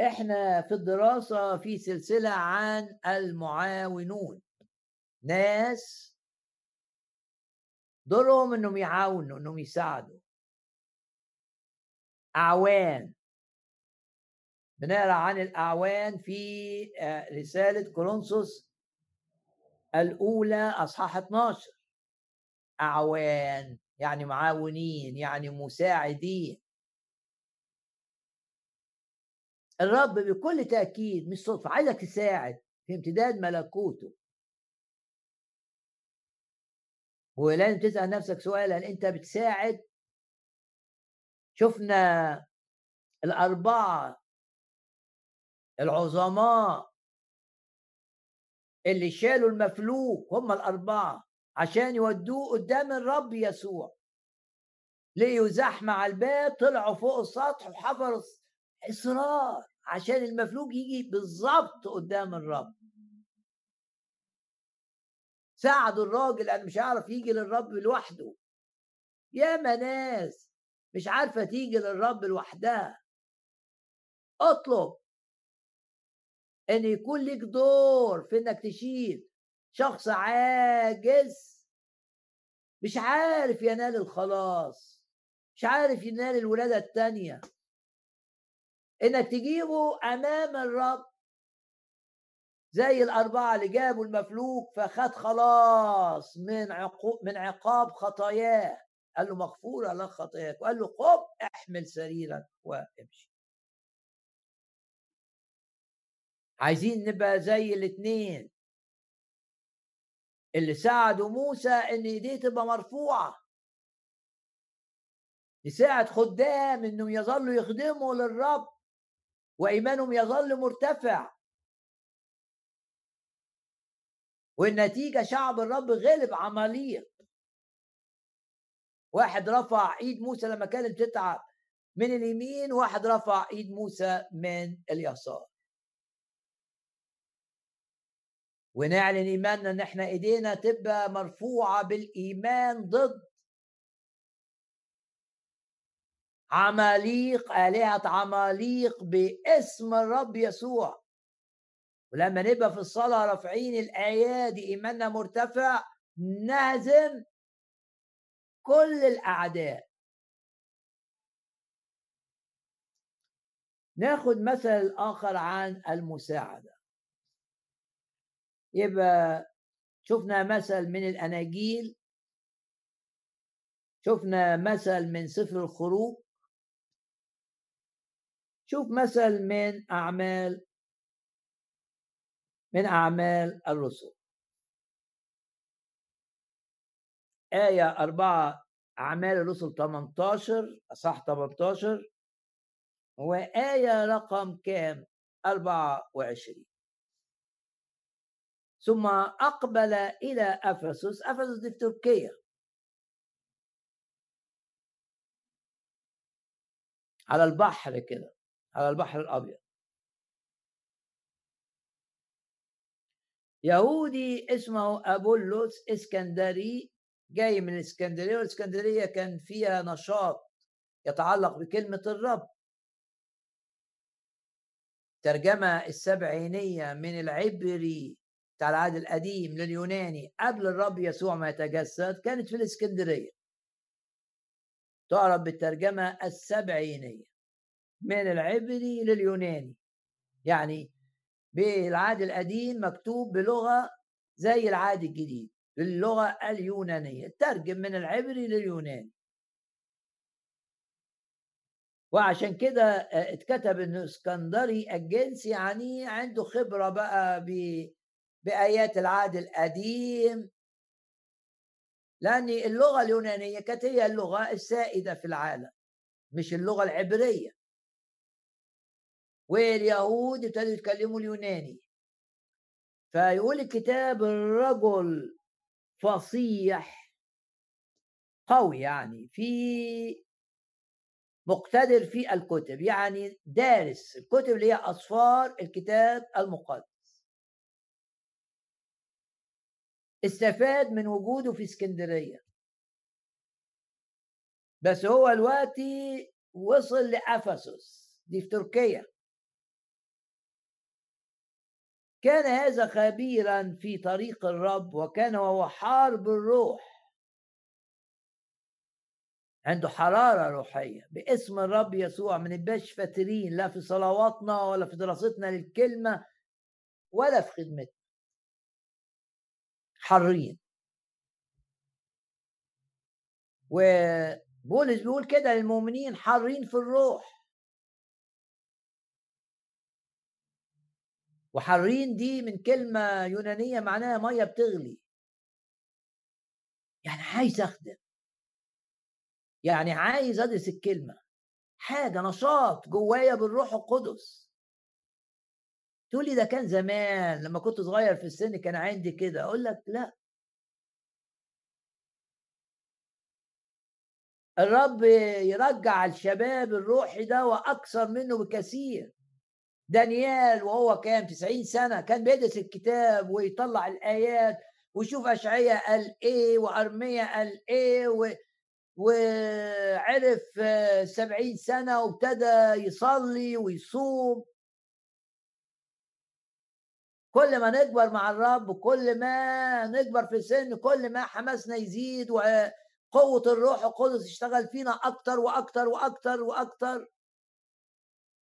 إحنا في الدراسة في سلسلة عن المعاونون. ناس دورهم انهم يعاونوا انهم يساعدوا اعوان بنقرأ عن الأعوان في آه، رسالة كورنثوس الأولى أصحاح 12 أعوان يعني معاونين يعني مساعدين. الرب بكل تأكيد مش صدفة عايزك تساعد في امتداد ملكوته. ولازم تسأل نفسك سؤال هل أنت بتساعد؟ شفنا الأربعة العظماء اللي شالوا المفلوك هم الأربعة عشان يودوه قدام الرب يسوع. لقيوا زحمة على الباب طلعوا فوق السطح وحفروا إصرار عشان المفلوج يجي بالظبط قدام الرب. ساعدوا الراجل أنا مش هعرف يجي للرب لوحده. يا ناس مش عارفة تيجي للرب لوحدها. اطلب. إن يكون لك دور في إنك تشيل شخص عاجز. مش عارف ينال الخلاص. مش عارف ينال الولادة الثانية إنك تجيبه أمام الرب زي الأربعة اللي جابوا المفلوك فخد خلاص من عقوب من عقاب خطاياه. قال له مغفوره لك خطاياك. وقال له قم احمل سريرك وامشي. عايزين نبقى زي الاثنين اللي ساعدوا موسى إن إيديه تبقى مرفوعة. يساعد خدام إنهم يظلوا يخدموا للرب وإيمانهم يظل مرتفع. والنتيجة شعب الرب غلب عماليق. واحد رفع إيد موسى لما كانت تتعب من اليمين واحد رفع إيد موسى من اليسار. ونعلن إيماننا إن إحنا إيدينا تبقى مرفوعة بالإيمان ضد عماليق آلهة عماليق باسم الرب يسوع. ولما نبقى في الصلاة رافعين الآيات إيماننا مرتفع نهزم كل الأعداء. ناخد مثل آخر عن المساعدة. يبقى شفنا مثل من الأناجيل. شفنا مثل من سفر الخروج. شوف مثل من أعمال من أعمال الرسل. آية أربعة أعمال الرسل 18 أصح 18 وآية رقم كام؟ 24 ثم أقبل إلى أفسس أفسس دي في تركيا. على البحر كده على البحر الأبيض. يهودي اسمه أبولس إسكندري جاي من الإسكندرية والإسكندرية كان فيها نشاط يتعلق بكلمة الرب. ترجمة السبعينية من العبري بتاع العهد القديم لليوناني قبل الرب يسوع ما يتجسد كانت في الإسكندرية. تعرف بالترجمة السبعينية من العبري لليوناني يعني بالعهد القديم مكتوب بلغة زي العهد الجديد باللغة اليونانية ترجم من العبري لليوناني. وعشان كده آه، اتكتب انه اسكندري الجنس يعني عنده خبرة بقى بآيات العهد القديم. لأن اللغة اليونانية كانت هي اللغة السائدة في العالم مش اللغة العبرية. واليهود ابتدوا يتكلموا اليوناني. فيقول الكتاب الرجل فصيح قوي يعني في مقتدر في الكتب يعني دارس الكتب اللي هي أصفار الكتاب المقدس. استفاد من وجوده في اسكندرية. بس هو دلوقتي وصل لأفسس دي في تركيا. كان هذا خبيرا في طريق الرب وكان وهو حار بالروح عنده حرارة روحية باسم الرب يسوع ما نبقاش فاترين لا في صلواتنا ولا في دراستنا للكلمة ولا في خدمتنا. حرين. وبولس بيقول كده للمؤمنين حرين في الروح. وحرين دي من كلمة يونانية معناها مية بتغلي. يعني عايز أخدم. يعني عايز أدرس الكلمة. حاجة نشاط جوايا بالروح القدس. تقول لي ده كان زمان لما كنت صغير في السن كان عندي كده. أقول لك لا. الرب يرجع الشباب الروحي ده وأكثر منه بكثير. دانيال وهو كام 90 سنة كان بيدرس الكتاب ويطلع الآيات ويشوف أشعية قال إيه وأرمية قال إيه و... وعرف سبعين سنة وابتدى يصلي ويصوم. كل ما نكبر مع الرب كل ما نكبر في السن كل ما حماسنا يزيد وقوة الروح القدس يشتغل فينا أكتر وأكتر وأكتر وأكتر.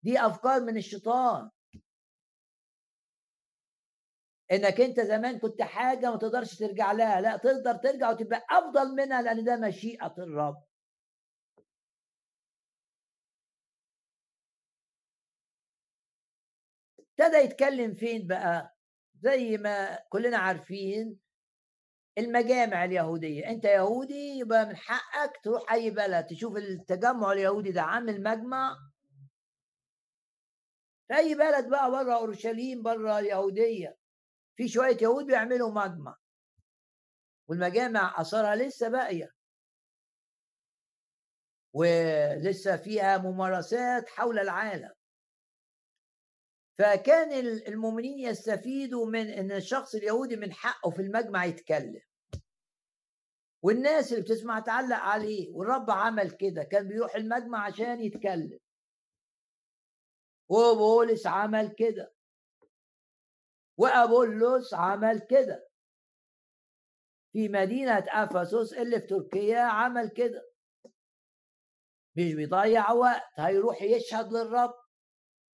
دي أفكار من الشيطان. إنك أنت زمان كنت حاجة ما تقدرش ترجع لها لا تقدر ترجع وتبقى أفضل منها لأن ده مشيئة الرب. ابتدى يتكلم فين بقى؟ زي ما كلنا عارفين المجامع اليهودية. أنت يهودي يبقى من حقك تروح أي بلد تشوف التجمع اليهودي ده عامل مجمع في أي بلد بقى بره أورشليم بره اليهودية؟ في شوية يهود بيعملوا مجمع. والمجامع آثارها لسه باقية. ولسه فيها ممارسات حول العالم. فكان المؤمنين يستفيدوا من إن الشخص اليهودي من حقه في المجمع يتكلم. والناس اللي بتسمع تعلق عليه والرب عمل كده كان بيروح المجمع عشان يتكلم. وبولس عمل كده. وأبولس عمل كده. في مدينة أفسس اللي في تركيا عمل كده. مش بيضيع وقت هيروح يشهد للرب.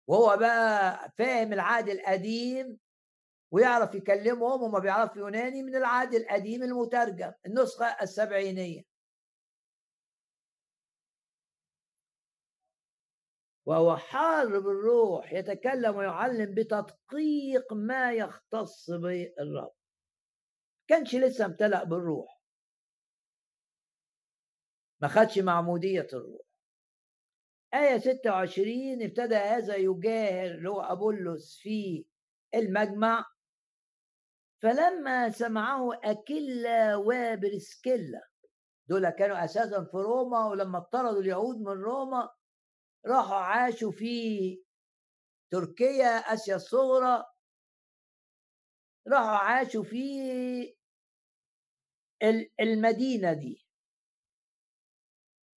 وهو بقى فاهم العهد القديم ويعرف يكلمهم وما بيعرف يوناني من العهد القديم المترجم النسخة السبعينية. وهو حار بالروح يتكلم ويعلم بتدقيق ما يختص بالرب. كانش لسه امتلأ بالروح. ما خدش معمودية الروح. آية 26 ابتدى هذا يجاهر اللي هو أبولس في المجمع. فلما سمعه أكيلا وبرسكيلا دول كانوا أساسا في روما ولما اطردوا اليهود من روما راحوا عاشوا في تركيا آسيا الصغرى. راحوا عاشوا في المدينة دي.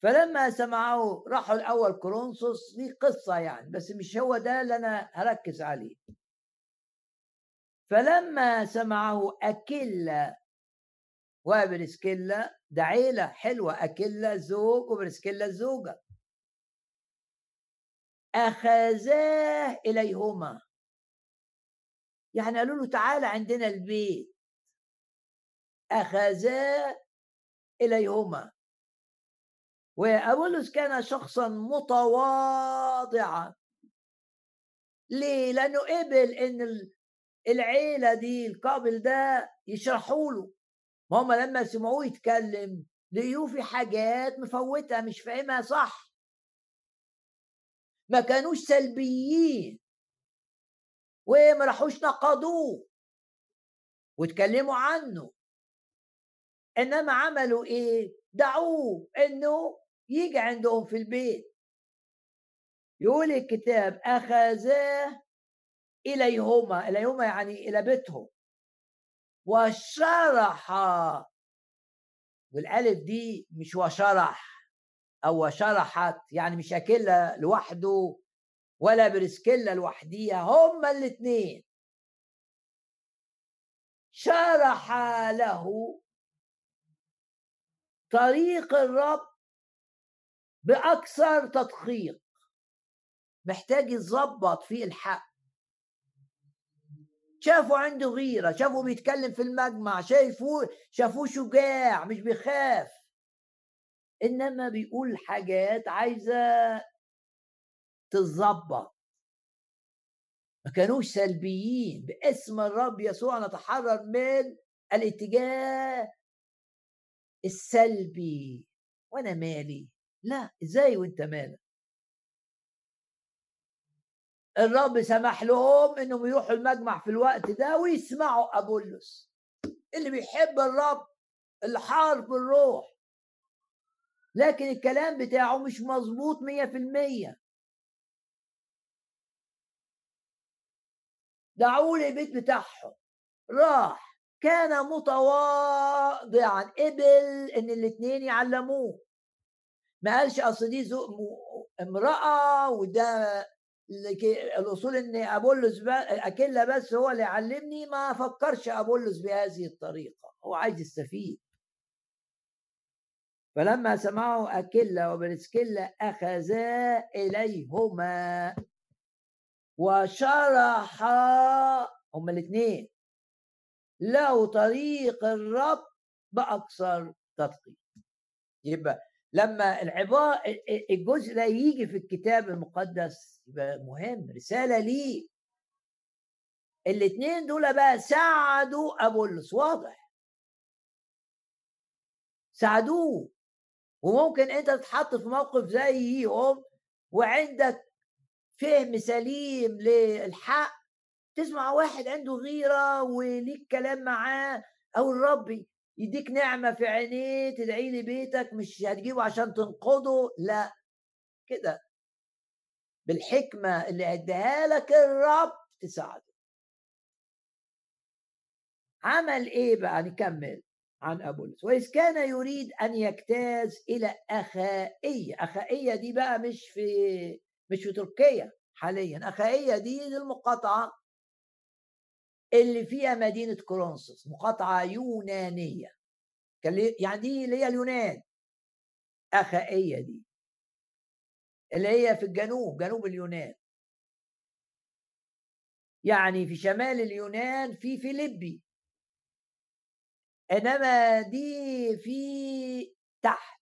فلما سمعوا راحوا الأول كورنثوس دي قصة يعني بس مش هو ده اللي أنا هركز عليه. فلما سمعه أكيلا وبرسكيلا ده عيلة حلوة أكيلا زوج وبرسكيلا الزوجة أخذاه إليهما. يعني قالوا له تعالى عندنا البيت. أخذاه إليهما. وأبولس كان شخصا متواضعا. ليه؟ لأنه قبل إن العيلة دي القابل ده يشرحوا له. ما هم لما سمعوه يتكلم لقيوه في حاجات مفوتها مش فاهمها صح. ما كانوش سلبيين. وما راحوش نقضوه. واتكلموا عنه. إنما عملوا إيه؟ دعوه إنه يجي عندهم في البيت. يقول الكتاب أخذاه إليهما إليهما يعني إلى بيتهم. وشرح والألف دي مش وشرح. أو وشرحت يعني مش اكلها لوحده ولا برسكيلا لوحديها هما الاثنين شرح له طريق الرب بأكثر تدقيق. محتاج يتظبط في الحق. شافوا عنده غيرة شافوا بيتكلم في المجمع شايفوه شافوه شجاع مش بيخاف. إنما بيقول حاجات عايزة تتظبط. ما كانوش سلبيين. باسم الرب يسوع نتحرر من الاتجاه السلبي. وأنا مالي؟ لا. إزاي وأنت مالك؟ الرب سمح لهم إنهم يروحوا المجمع في الوقت ده ويسمعوا أبولس اللي بيحب الرب اللي حارب الروح. لكن الكلام بتاعه مش مظبوط مية في المية. دعوه للبيت بتاعهم. راح. كان متواضعا. قبل إن الاثنين يعلموه. ما قالش أصل دي امرأة وده الأصول إن ابولس أكيلا بس هو اللي علمني ما فكرش ابولس بهذه الطريقة. هو عايز يستفيد. فلما سمعوا اكيلا وبرسكيلا اخذا إليهما وشرحا هما الاثنين له طريق الرب باكثر تدقيق يبقى لما العبارة الجزء ده يجي في الكتاب المقدس يبقى مهم رسالة ليه. الاثنين دول بقى ساعدوا أبولس واضح. ساعدوه. وممكن انت تتحط في موقف زيهم وعندك فهم سليم للحق تسمع واحد عنده غيرة وليك كلام معاه أو الرب يديك نعمة في عينيه تدعي لي بيتك مش هتجيبه عشان تنقضه؟ لا. كده. بالحكمة اللي اداها لك الرب تساعده. عمل إيه بقى؟ نكمل. عن ابولس وإذ كان يريد أن يجتاز إلى أخائية. أخائية دي بقى مش في مش في تركيا حاليا. أخائية دي المقاطعه اللي فيها مدينة كورنثوس مقاطعة يونانية. يعني دي اللي هي اليونان. أخائية دي. اللي هي في الجنوب جنوب اليونان. يعني في شمال اليونان في فيليبي. إنما دي في تحت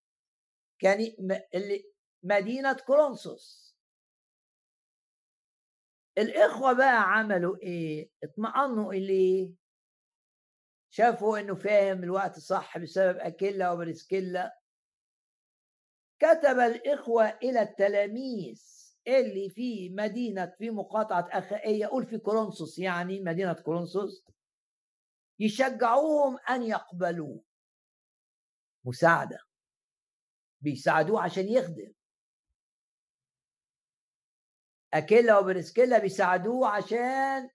كان مدينة كورنثوس الإخوة بقى عملوا إيه؟ اطمأنوا إليه. شافوا إنه فاهم الوقت صح بسبب أكيلا وبرسكيلا كتب الإخوة إلى التلاميذ اللي في مدينة في مقاطعة أخائية قول في كورنثوس يعني مدينة كورنثوس يشجعوهم أن يقبلوه. مساعدة. بيساعدوه عشان يخدم. أكيلا وبرسكيلا بيساعدوه عشان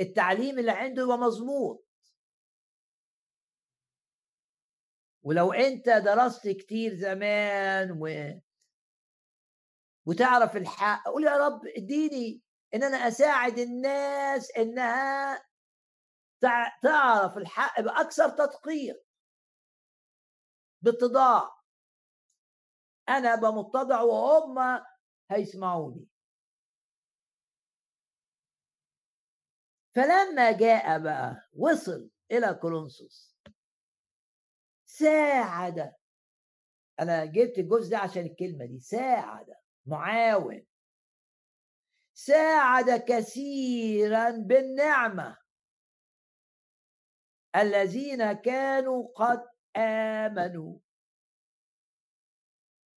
التعليم اللي عنده يبقى مظبوط. ولو أنت درست كتير زمان و وتعرف الحق قول يا رب اديني إن أنا أساعد الناس إنها تعرف الحق بأكثر تدقيق. باتضاع أنا بمتضع وهم هيسمعوني. فلما جاء بقى وصل إلى كولونسوس ساعد. أنا جبت الجزء ده عشان الكلمة دي. ساعد. معاون. ساعد كثيرا بالنعمة. الذين كانوا قد آمنوا.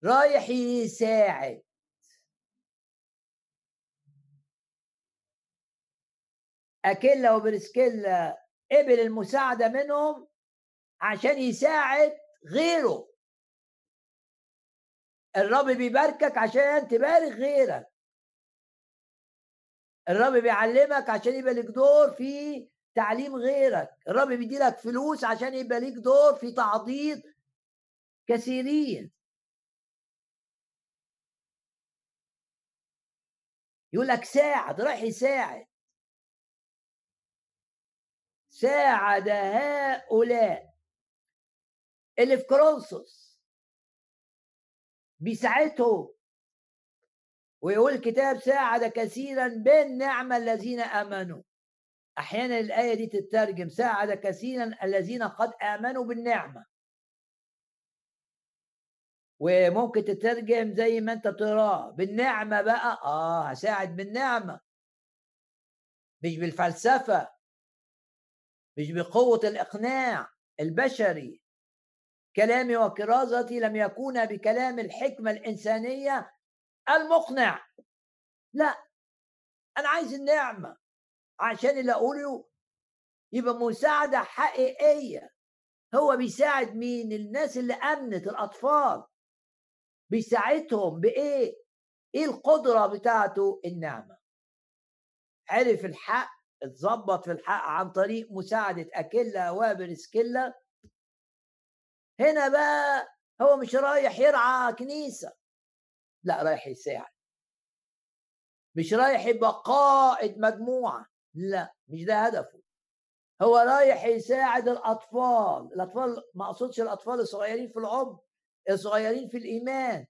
رايح يساعد. أكيلا وبرسكيلا قبل المساعدة منهم عشان يساعد غيره. الرب بيباركك عشان تبارك غيرك. الرب بيعلمك عشان يبقى لك دور في تعليم غيرك. الرب بيديلك فلوس عشان يبقى ليك دور في تعضيد كثيرين. يقول لك ساعد رايح يساعد. ساعد هؤلاء. اللي في كرونسوس بيساعدهم. ويقول الكتاب ساعد كثيرا بالنعمة الذين آمنوا. أحيانا الآية دي تترجم ساعد كثيرا الذين قد آمنوا بالنعمة. وممكن تترجم زي ما أنت تراه بالنعمة بقى؟ آه هساعد بالنعمة. مش بالفلسفة. مش بقوة الإقناع البشري. كلامي وكرازتي لم يكون بكلام الحكمة الإنسانية المقنع. لا أنا عايز النعمة. عشان اللي أقوله يبقى مساعدة حقيقية. هو بيساعد مين؟ الناس اللي أمنت الأطفال. بيساعدهم بإيه؟ إيه القدرة بتاعته؟ النعمة. عرف الحق اتظبط في الحق عن طريق مساعدة أكيلا وبرسكيلا هنا بقى هو مش رايح يرعى كنيسة. لا رايح يساعد. مش رايح يبقى قائد مجموعة. لا مش ده هدفه. هو رايح يساعد الأطفال. الأطفال ما أقصدش الأطفال الصغيرين في العمر الصغيرين في الإيمان.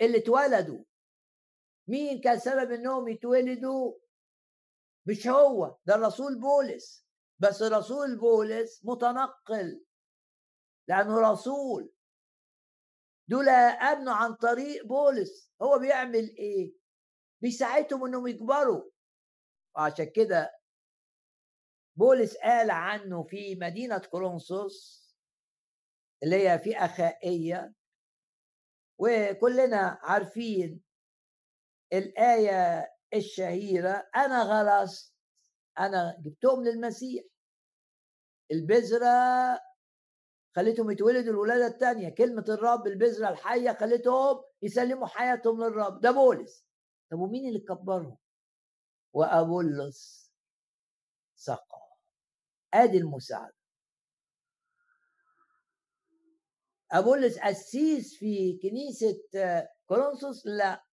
اللي اتولدوا. مين كان سبب إنهم يتولدوا؟ مش هو ده الرسول بولس. بس الرسول بولس متنقل. لأنه رسول. دول أبنوا عن طريق بولس. هو بيعمل إيه؟ بيساعدهم إنهم يكبروا. وعشان كده بولس قال عنه في مدينة كورنثوس اللي هي في أخائية وكلنا عارفين الآية الشهيرة أنا غرست أنا جبتهم للمسيح. البذرة خليتهم يتولدوا الولادة الثانية كلمة الرب البذرة الحية خليتهم يسلموا حياتهم للرب. ده بولس. طب ومين اللي كبرهم؟ وأبولس سقى. آدي المساعدة. أبولس أسيس في كنيسة كورنثوس لا.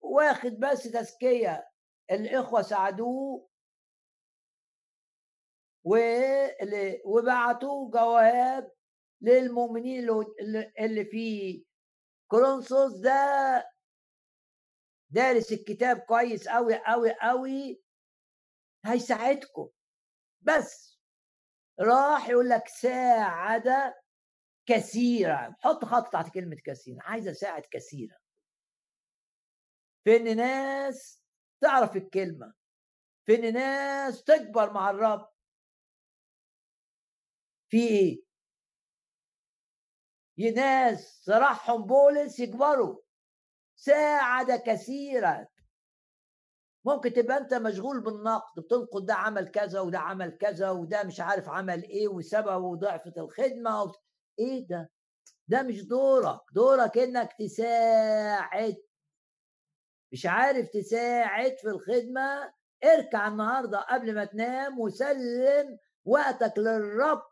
واخد بس تزكية. الإخوة ساعدوه وبعتوا جواب للمؤمنين اللي في كورنثوس ده دارس الكتاب كويس قوي قوي قوي هيساعدكم. بس راح يقول لك ساعد كثيرا حط خط تحت كلمة كثيرا عايز أساعد كثيرا في إن ناس تعرف الكلمة. في إن ناس تكبر مع الرب. في إيه؟ ناس صراحهم بولس يكبروا. ساعد كثيرا. ممكن تبقى أنت مشغول بالنقد بتنقد ده عمل كذا وده عمل كذا وده مش عارف عمل إيه وسببه ضعفة الخدمة و... إيه ده؟ ده مش دورك دورك إنك تساعد. مش عارف تساعد في الخدمة اركع النهاردة قبل ما تنام وسلم وقتك للرب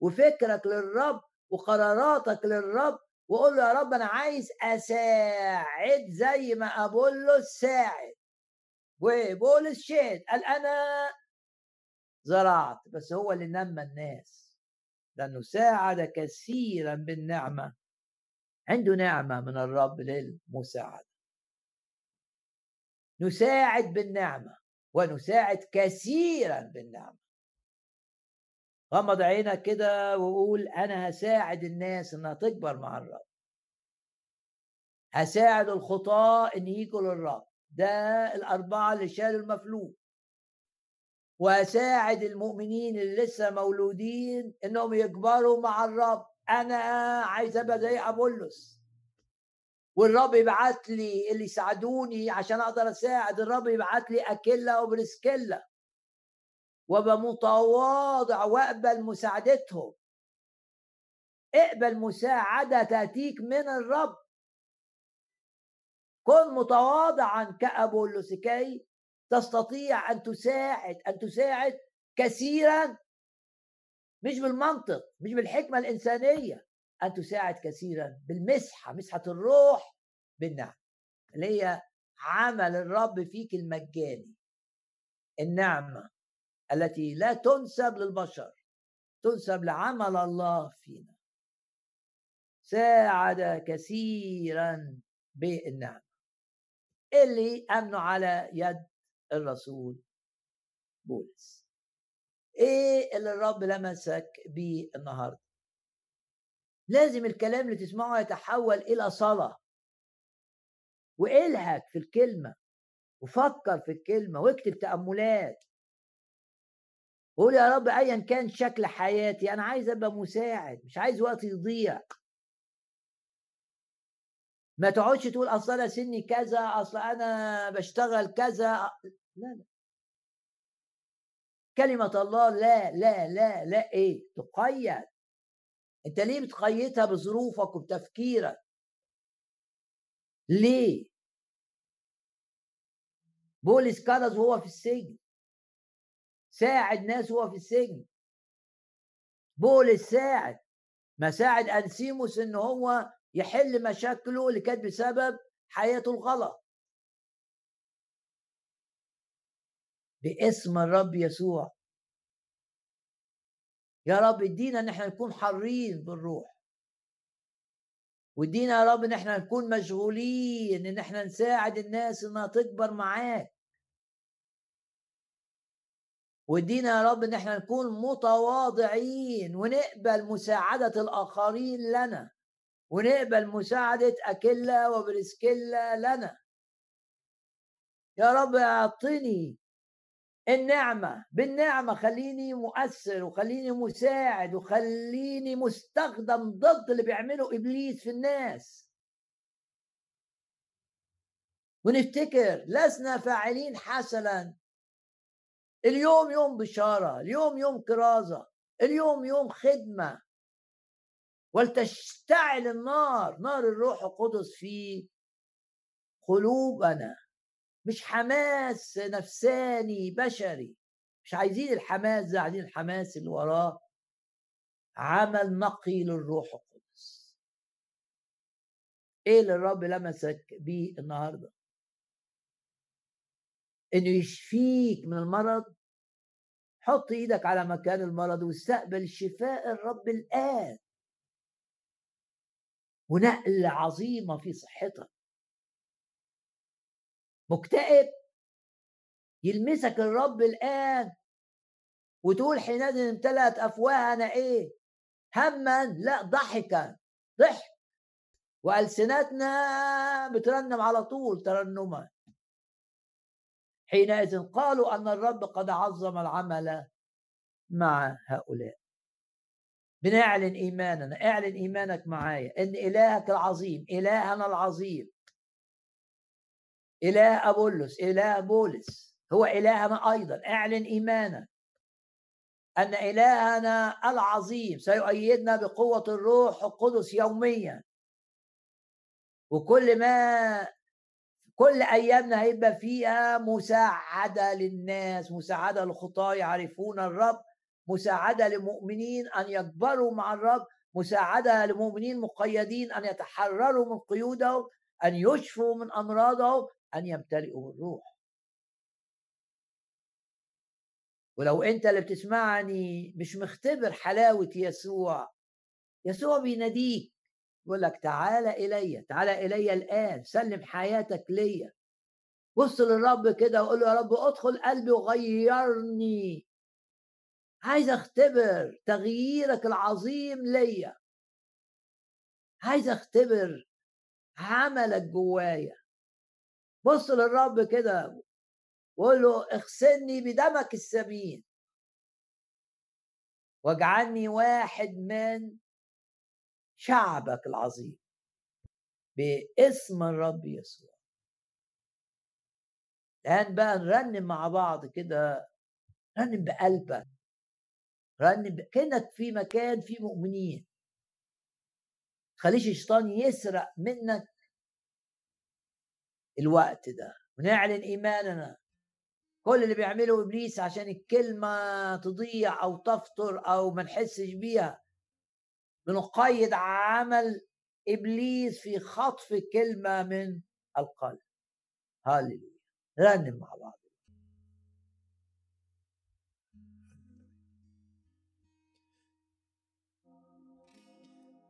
وفكرك للرب وقراراتك للرب وقول له يا رب أنا عايز أساعد زي ما أقول له ساعد. وبولس شهد قال أنا زرعت بس هو اللي نمى الناس لأنه ساعد كثيرا بالنعمة. عنده نعمة من الرب للمساعدة. نساعد بالنعمة ونساعد كثيرا بالنعمة. غمض عينك كده وقول أنا هساعد الناس إنها تكبر مع الرب. هساعد الخطاة إن يجوا للرب. ده الأربعة اللي شالوا المفلوج. وأساعد المؤمنين اللي لسه مولودين إنهم يكبروا مع الرب. أنا عايز أبقى زي أبولس والرب يبعت لي اللي يساعدوني عشان أقدر أساعد. الرب يبعت لي أكيلا وبرسكيلا وابقى متواضع واقبل مساعدتهم. اقبل مساعدة تأتيك من الرب. كن متواضعا كأبولس كي تستطيع أن تساعد أن تساعد كثيرا. مش بالمنطق مش بالحكمة الإنسانية. أن تساعد كثيرا بالمسحة مسحة الروح بالنعم. اللي هي عمل الرب فيك المجاني. النعمة. التي لا تنسب للبشر تنسب لعمل الله فينا. ساعد كثيرا بالنعمة. اللي أمنوا على يد الرسول بولس. إيه اللي الرب لمسك بيه النهارده؟ لازم الكلام اللي تسمعه يتحول إلى صلاة. والهك في الكلمة وفكر في الكلمة واكتب تأملات. قول يا رب ايا كان شكل حياتي أنا عايز أبقى مساعد مش عايز وقت يضيع. ما تقعدش تقول أصل أنا سني كذا أصل أنا بشتغل كذا لا لا. كلمة الله لا لا لا لا إيه؟ تقيد. أنت ليه بتقيدها بظروفك وبتفكيرك؟ ليه؟ بولس كرز وهو في السجن. ساعد ناس وهو في السجن. بولس ساعد ما ساعد أنسيموس إن هو يحل مشاكله اللي كانت بسبب حياته الغلط. باسم الرب يسوع. يا رب ادينا إن إحنا نكون حرين بالروح وادينا يا رب إن إحنا نكون مشغولين إن إحنا نساعد الناس إنها تكبر معاك. وادينا يا رب إن إحنا نكون متواضعين ونقبل مساعدة الآخرين لنا ونقبل مساعدة اكيلا وبرسكيلا لنا. يا رب أعطني النعمة بالنعمة خليني مؤثر وخليني مساعد وخليني مستخدم ضد اللي بيعمله إبليس في الناس. ونفتكر لسنا فاعلين حسنا اليوم يوم بشارة اليوم يوم كرازة اليوم يوم خدمة. ولتشتعل النار نار الروح القدس في قلوبنا. مش حماس نفساني بشري. مش عايزين الحماس ده عايزين الحماس اللي وراه. عمل نقي للروح القدس. إيه اللي الرب لمسك بيه النهارده؟ إنه يشفيك من المرض. حط إيدك على مكان المرض واستقبل شفاء الرب الآن. ونقلة عظيمة في صحتك. مكتئب. يلمسك الرب الآن. وتقول حينئذ امتلأت أفواهنا إيه؟ هما. لا ضحكا ضحك. وألسنتنا بترنم على طول ترنما. حينئذ قالوا أن الرب قد عظم العمل مع هؤلاء. بنعلن إيماننا اعلن إيمانك معايا إن إلهك العظيم إلهنا العظيم. إله أبولس إله بولس هو إلهنا أيضا. اعلن إيمانك أن إلهنا العظيم سيؤيدنا بقوة الروح القدس يوميا. وكل ما كل أيامنا هيبقى فيها مساعدة للناس مساعدة للخطاة يعرفون الرب مساعدة لمؤمنين أن يكبروا مع الرب مساعدة لمؤمنين مقيدين أن يتحرروا من قيودهم أن يشفوا من أمراضهم أن يمتلئوا بالروح ولو أنت اللي بتسمعني مش مختبر حلاوة يسوع يسوع بيناديك يقول لك تعالى إلي تعالى إلي الآن سلم حياتك ليا. بص للرب كده وقول له يا رب أدخل قلبي وغيرني. عايز أختبر تغييرك العظيم ليا. عايز أختبر عملك جوايا. بص للرب كده وقول له اغسلني بدمك السمين واجعلني واحد من شعبك العظيم. باسم الرب يسوع. الآن بقى نرنم مع بعض كده رنم بقلبك. رنم كأنك في مكان فيه مؤمنين. خليش الشيطان يسرق منك الوقت ده. ونعلن إيماننا. كل اللي بيعمله إبليس عشان الكلمة تضيع أو تفطر أو ما نحسش بيها. بنقيد عمل إبليس في خطف كلمة من القلب. هاللويا رنم مع بعض.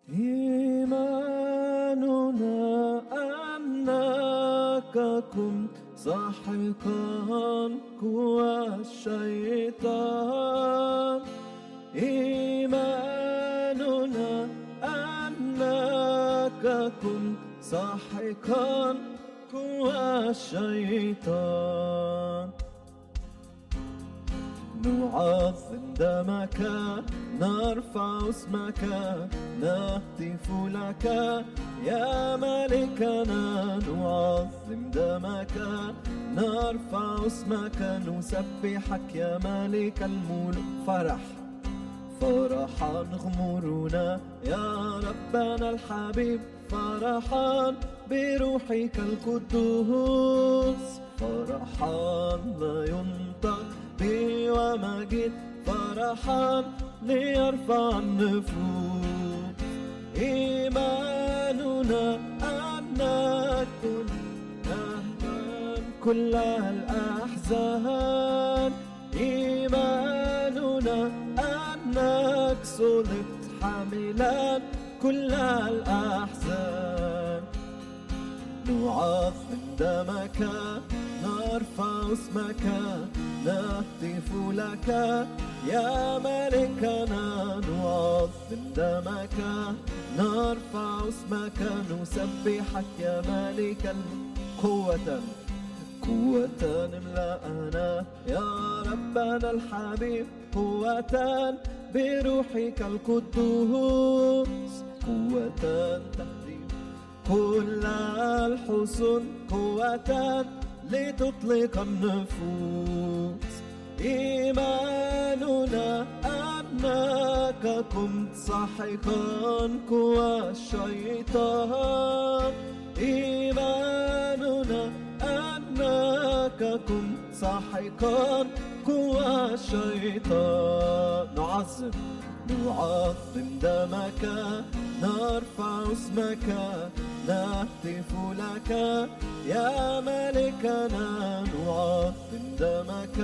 إيماننا أنك كنت ساحقا قوى الشيطان. إيماننا أنك كنت ساحقا قوى الشيطان. نعظم دمك نرفع اسمك نهتف لك. يا ملكنا نعظم دمك نرفع اسمك نسبحك يا ملك الملوك فرح. فرحا غمرنا يا ربنا الحبيب فرحا بروحك القدوس. فرحا لا ينطق بي ومجد فرحا ليرفع النفوس. إيماننا أنك تهدم كل الأحزان. إيماننا أنك صلبت حاملا كل الأحزان. نعظم دمك نرفع اسمك نهتف لك. يا ملكنا نعظم دمك نرفع اسمك نسبحك. يا ملك قوة قوة املأنا. يا ربنا الحبيب قوة بروحك القدوس قوة تهدي كل الحسن قوة لتطلق النفوس. إيماننا أنك كنت ساحقا قوى الشيطان. إيماننا أنك كنت ساحقا قوى الشيطان. نعظم نعظم دمك نرفع اسمك نهتف لك. يا ملكنا نعظم دمك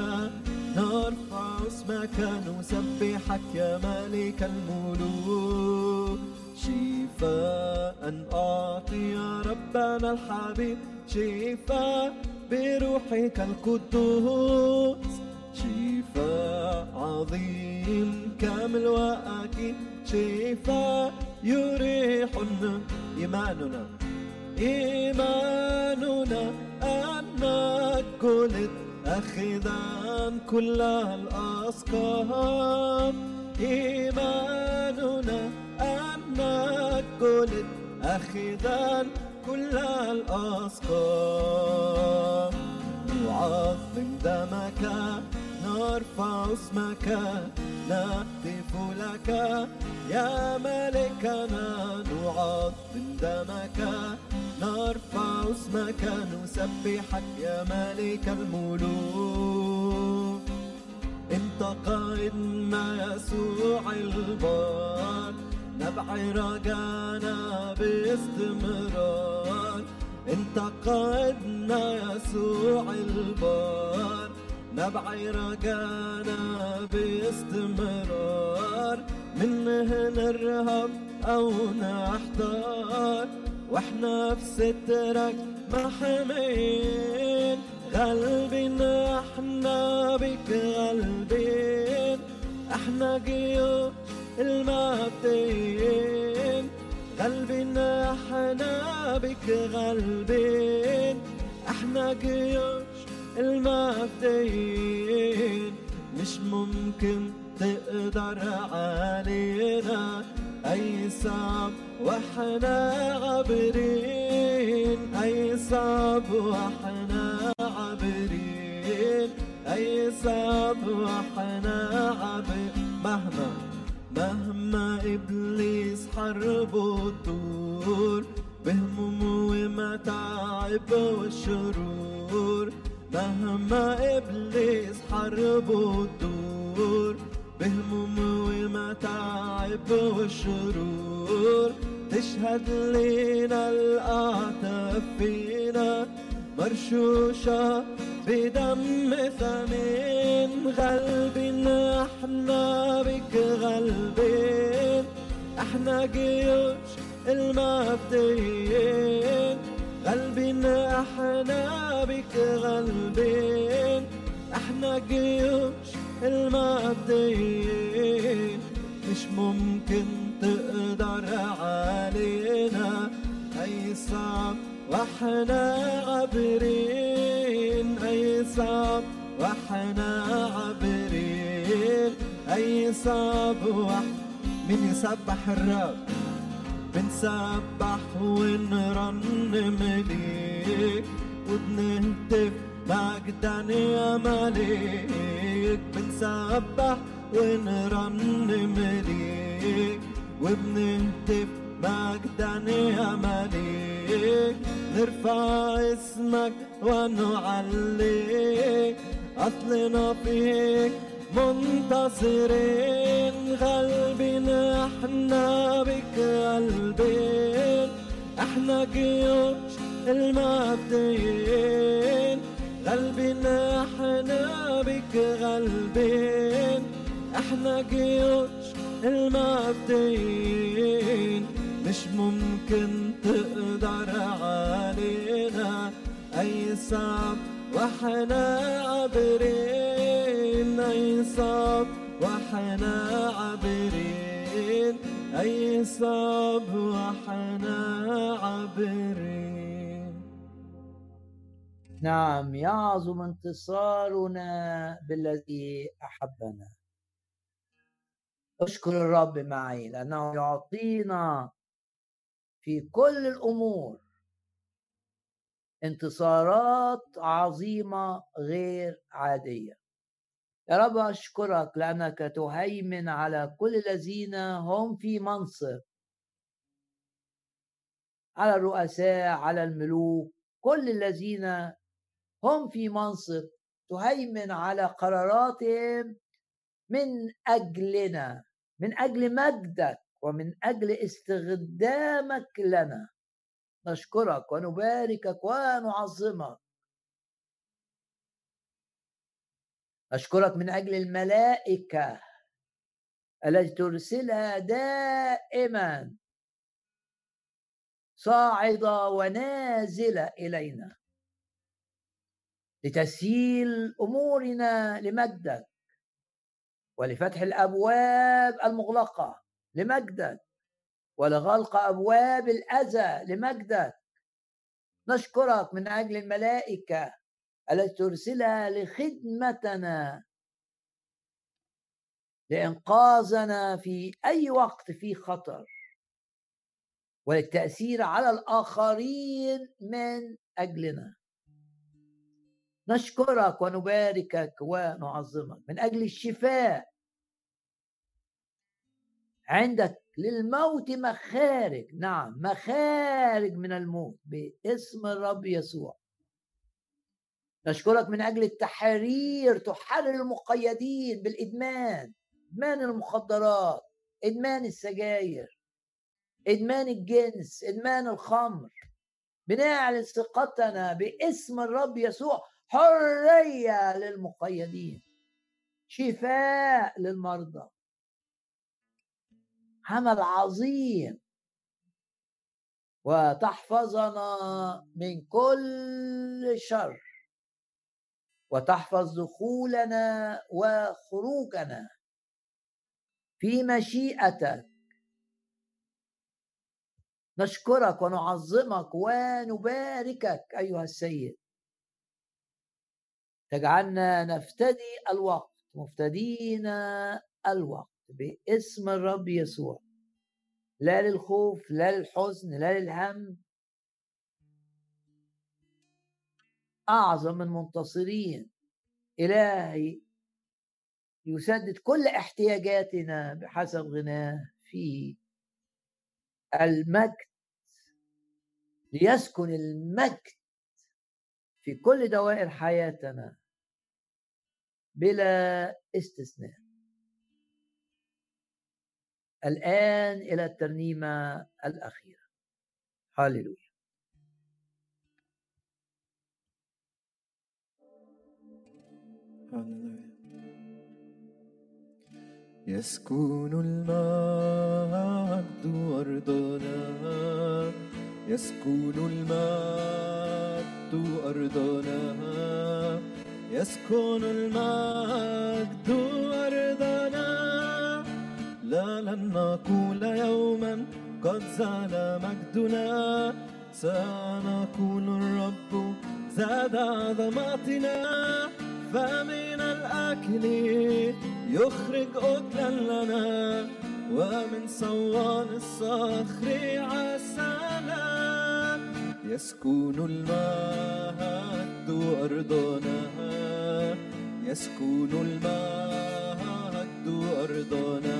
نرفع اسمك نسبحك. يا ملك الملوك شفاء أعطي يا ربنا الحبيب. شفاء بروحك القدوس. شفاء عظيم كامل وأكيد شفاء يريحنا. إيماننا إيماننا أنك كلت أخذا كل الأسقام. إيماننا أنك كلت أخذا كل الأسقام. نعظم دمك نرفع اسمك. نهتف لك. يا ملكنا نعظم دمك. نرفع اسمك نسبحك يا ملك الملوك. انتقدنا يسوع البار نبع رجانا باستمرار. انتقدنا يسوع البار نبع رجانا باستمرار من نرهب أو نحتار وإحنا في سترك محمين غالبين إحنا بك غالبين إحنا جيوش المبدئين. غالبين إحنا بك غالبين إحنا جيوش المبدئين مش ممكن تقدر علينا. أي صعب وإحنا عابرين. أي صعب وإحنا عابرين. أي صعب وإحنا عابرين. مهما مهما إبليس حربه طول بهموم ومتاعب والشرور مهما إبليس حربه طول بهموم ومتاعب والشرور تشهد لنا الأعتاب فينا مرشوشة بدم ثمين غلبين إحنا بك غلبين إحنا جيوش المبدئين غلبين إحنا بك غلبين إحنا جيوش المبدئين مش ممكن تقدر علينا. أي صعب وإحنا عابرين. أي صعب وإحنا عابرين. أي صعب وإحنا مين يسبح الرب. بنسبح ونرنم ليك وبنهتف مجدا يا مليك. بنسبح ونرنم ليك وبنهتف مجدا يا مليك. نرفع اسمك ونعليك أصلنا فيك منتصرين غالبين إحنا بك قلبين. إحنا جيوش المبدئين. غالبين إحنا بك غالبين إحنا جيوش المبدئين. مش ممكن تقدر علينا أي صعب وإحنا عابرين. اي صعب وإحنا عابرين. اي صعب وإحنا عابرين. نعم يعظم انتصارنا بالذي أحبنا. اشكر الرب معي لأنه يعطينا في كل الأمور انتصارات عظيمة غير عادية. يا رب أشكرك لأنك تهيمن على كل الذين هم في منصب. على الرؤساء على الملوك كل الذين هم في منصب تهيمن على قراراتهم من أجلنا من أجل مجدك ومن أجل استخدامك لنا. نشكرك ونباركك ونعظمك. أشكرك من أجل الملائكة التي ترسلها دائما صاعدة ونازلة إلينا. لتسهيل أمورنا لمجدك ولفتح الأبواب المغلقة لمجدك ولغلق أبواب الأذى لمجدك. نشكرك من أجل الملائكة التي ترسلها لخدمتنا؟ لإنقاذنا في أي وقت في خطر. وللتأثير على الآخرين من أجلنا. نشكرك ونباركك ونعظمك. من أجل الشفاء. عندك للموت مخارج. نعم مخارج من الموت باسم الرب يسوع. نشكرك من أجل التحرير. تحرر المقيدين بالإدمان إدمان المخدرات إدمان السجاير إدمان الجنس إدمان الخمر. بنعلن ثقتنا باسم الرب يسوع حرية للمقيدين شفاء للمرضى. عمل عظيم. وتحفظنا من كل شر. وتحفظ دخولنا وخروجنا في مشيئتك. نشكرك ونعظمك ونباركك أيها السيد. تجعلنا نفتدي الوقت مفتدين الوقت باسم الرب يسوع. لا للخوف لا للحزن لا للهم أعظم من منتصرين إلهي يسدد كل احتياجاتنا بحسب غناه في المجد ليسكن المجد في كل دوائر حياتنا بلا استثناء. الآن إلى الترنيمة الأخيرة. هاليلويا يسكن المجد أرضنا. يسكن المجد أرضنا. يسكن المجد أرضنا. لا لن نقول يوما قد زال مجدنا. سنقول الرب زاد عظمتنا فمن الأكل يخرج أكلا لنا ومن صوان الصخر عسانا. يسكن المجد أرضنا يسكن المجد أرضنا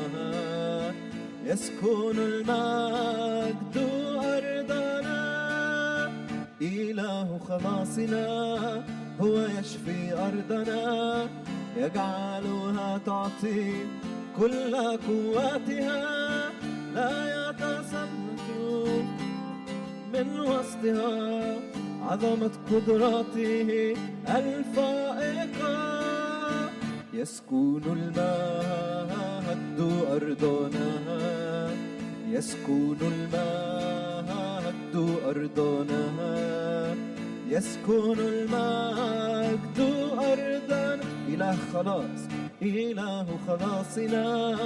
يسكن المجد أرضنا. إله خلاصنا هو يشفي أرضنا يجعلها تعطي كل قواتها. لا يتسلط من وسطها عظمة قدراته الفائقة. يسكن المهد أرضنا يسكن المهد أرضنا يسكن المجد أرضنا إله خلاص إله خلاصنا.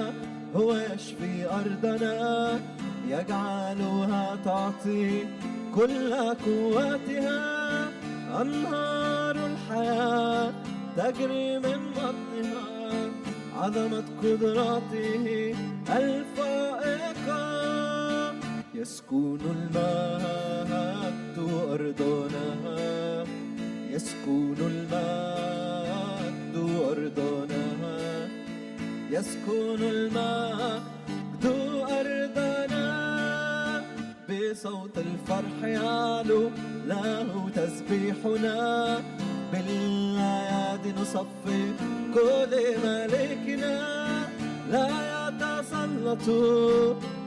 هو يشفي أرضنا يجعلها تعطي كل قوتها أنهار الحياة تجري من بطنها عظمة قدراته الفائقة. يسكن المجد أرضنا يسكن المجد أرضنا. يسكن المجد أرضنا. بصوت الفرح يعلو له تسبيحنا. بالأيادي نصفي كل ملكنا. لا يتسلط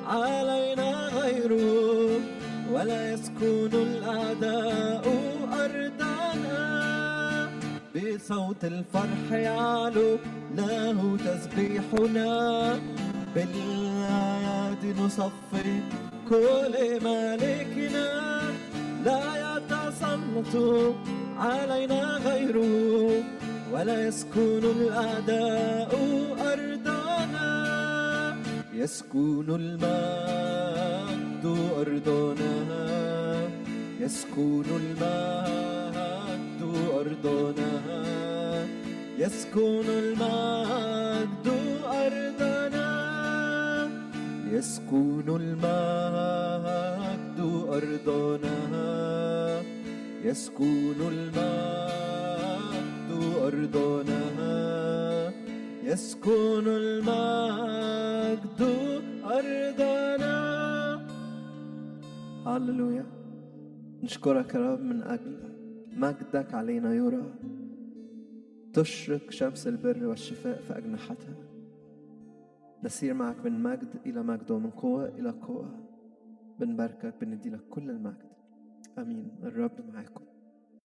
علينا غيره. ولا يسكن الأعداء أرضنا بصوت الفرح يعلو له تسبيحنا. بالآيات نصفي كل ملكنا لا يتسلط علينا غيره ولا يسكن الأعداء أرضنا يسكن المجد أرضنا يسكن المجد أرضنا يسكن المجد أرضنا يسكن المجد أرضنا يسكن المجد أرضنا يسكن المجد أرضنا هللويا. نشكرك يا رب من أجل مجدك علينا يرى تشرق شمس البر والشفاء في أجنحتها. نسير معك من مجد إلى مجد ومن قوة إلى قوة. بنباركك بندي لك كل المجد. آمين. الرب معاكم.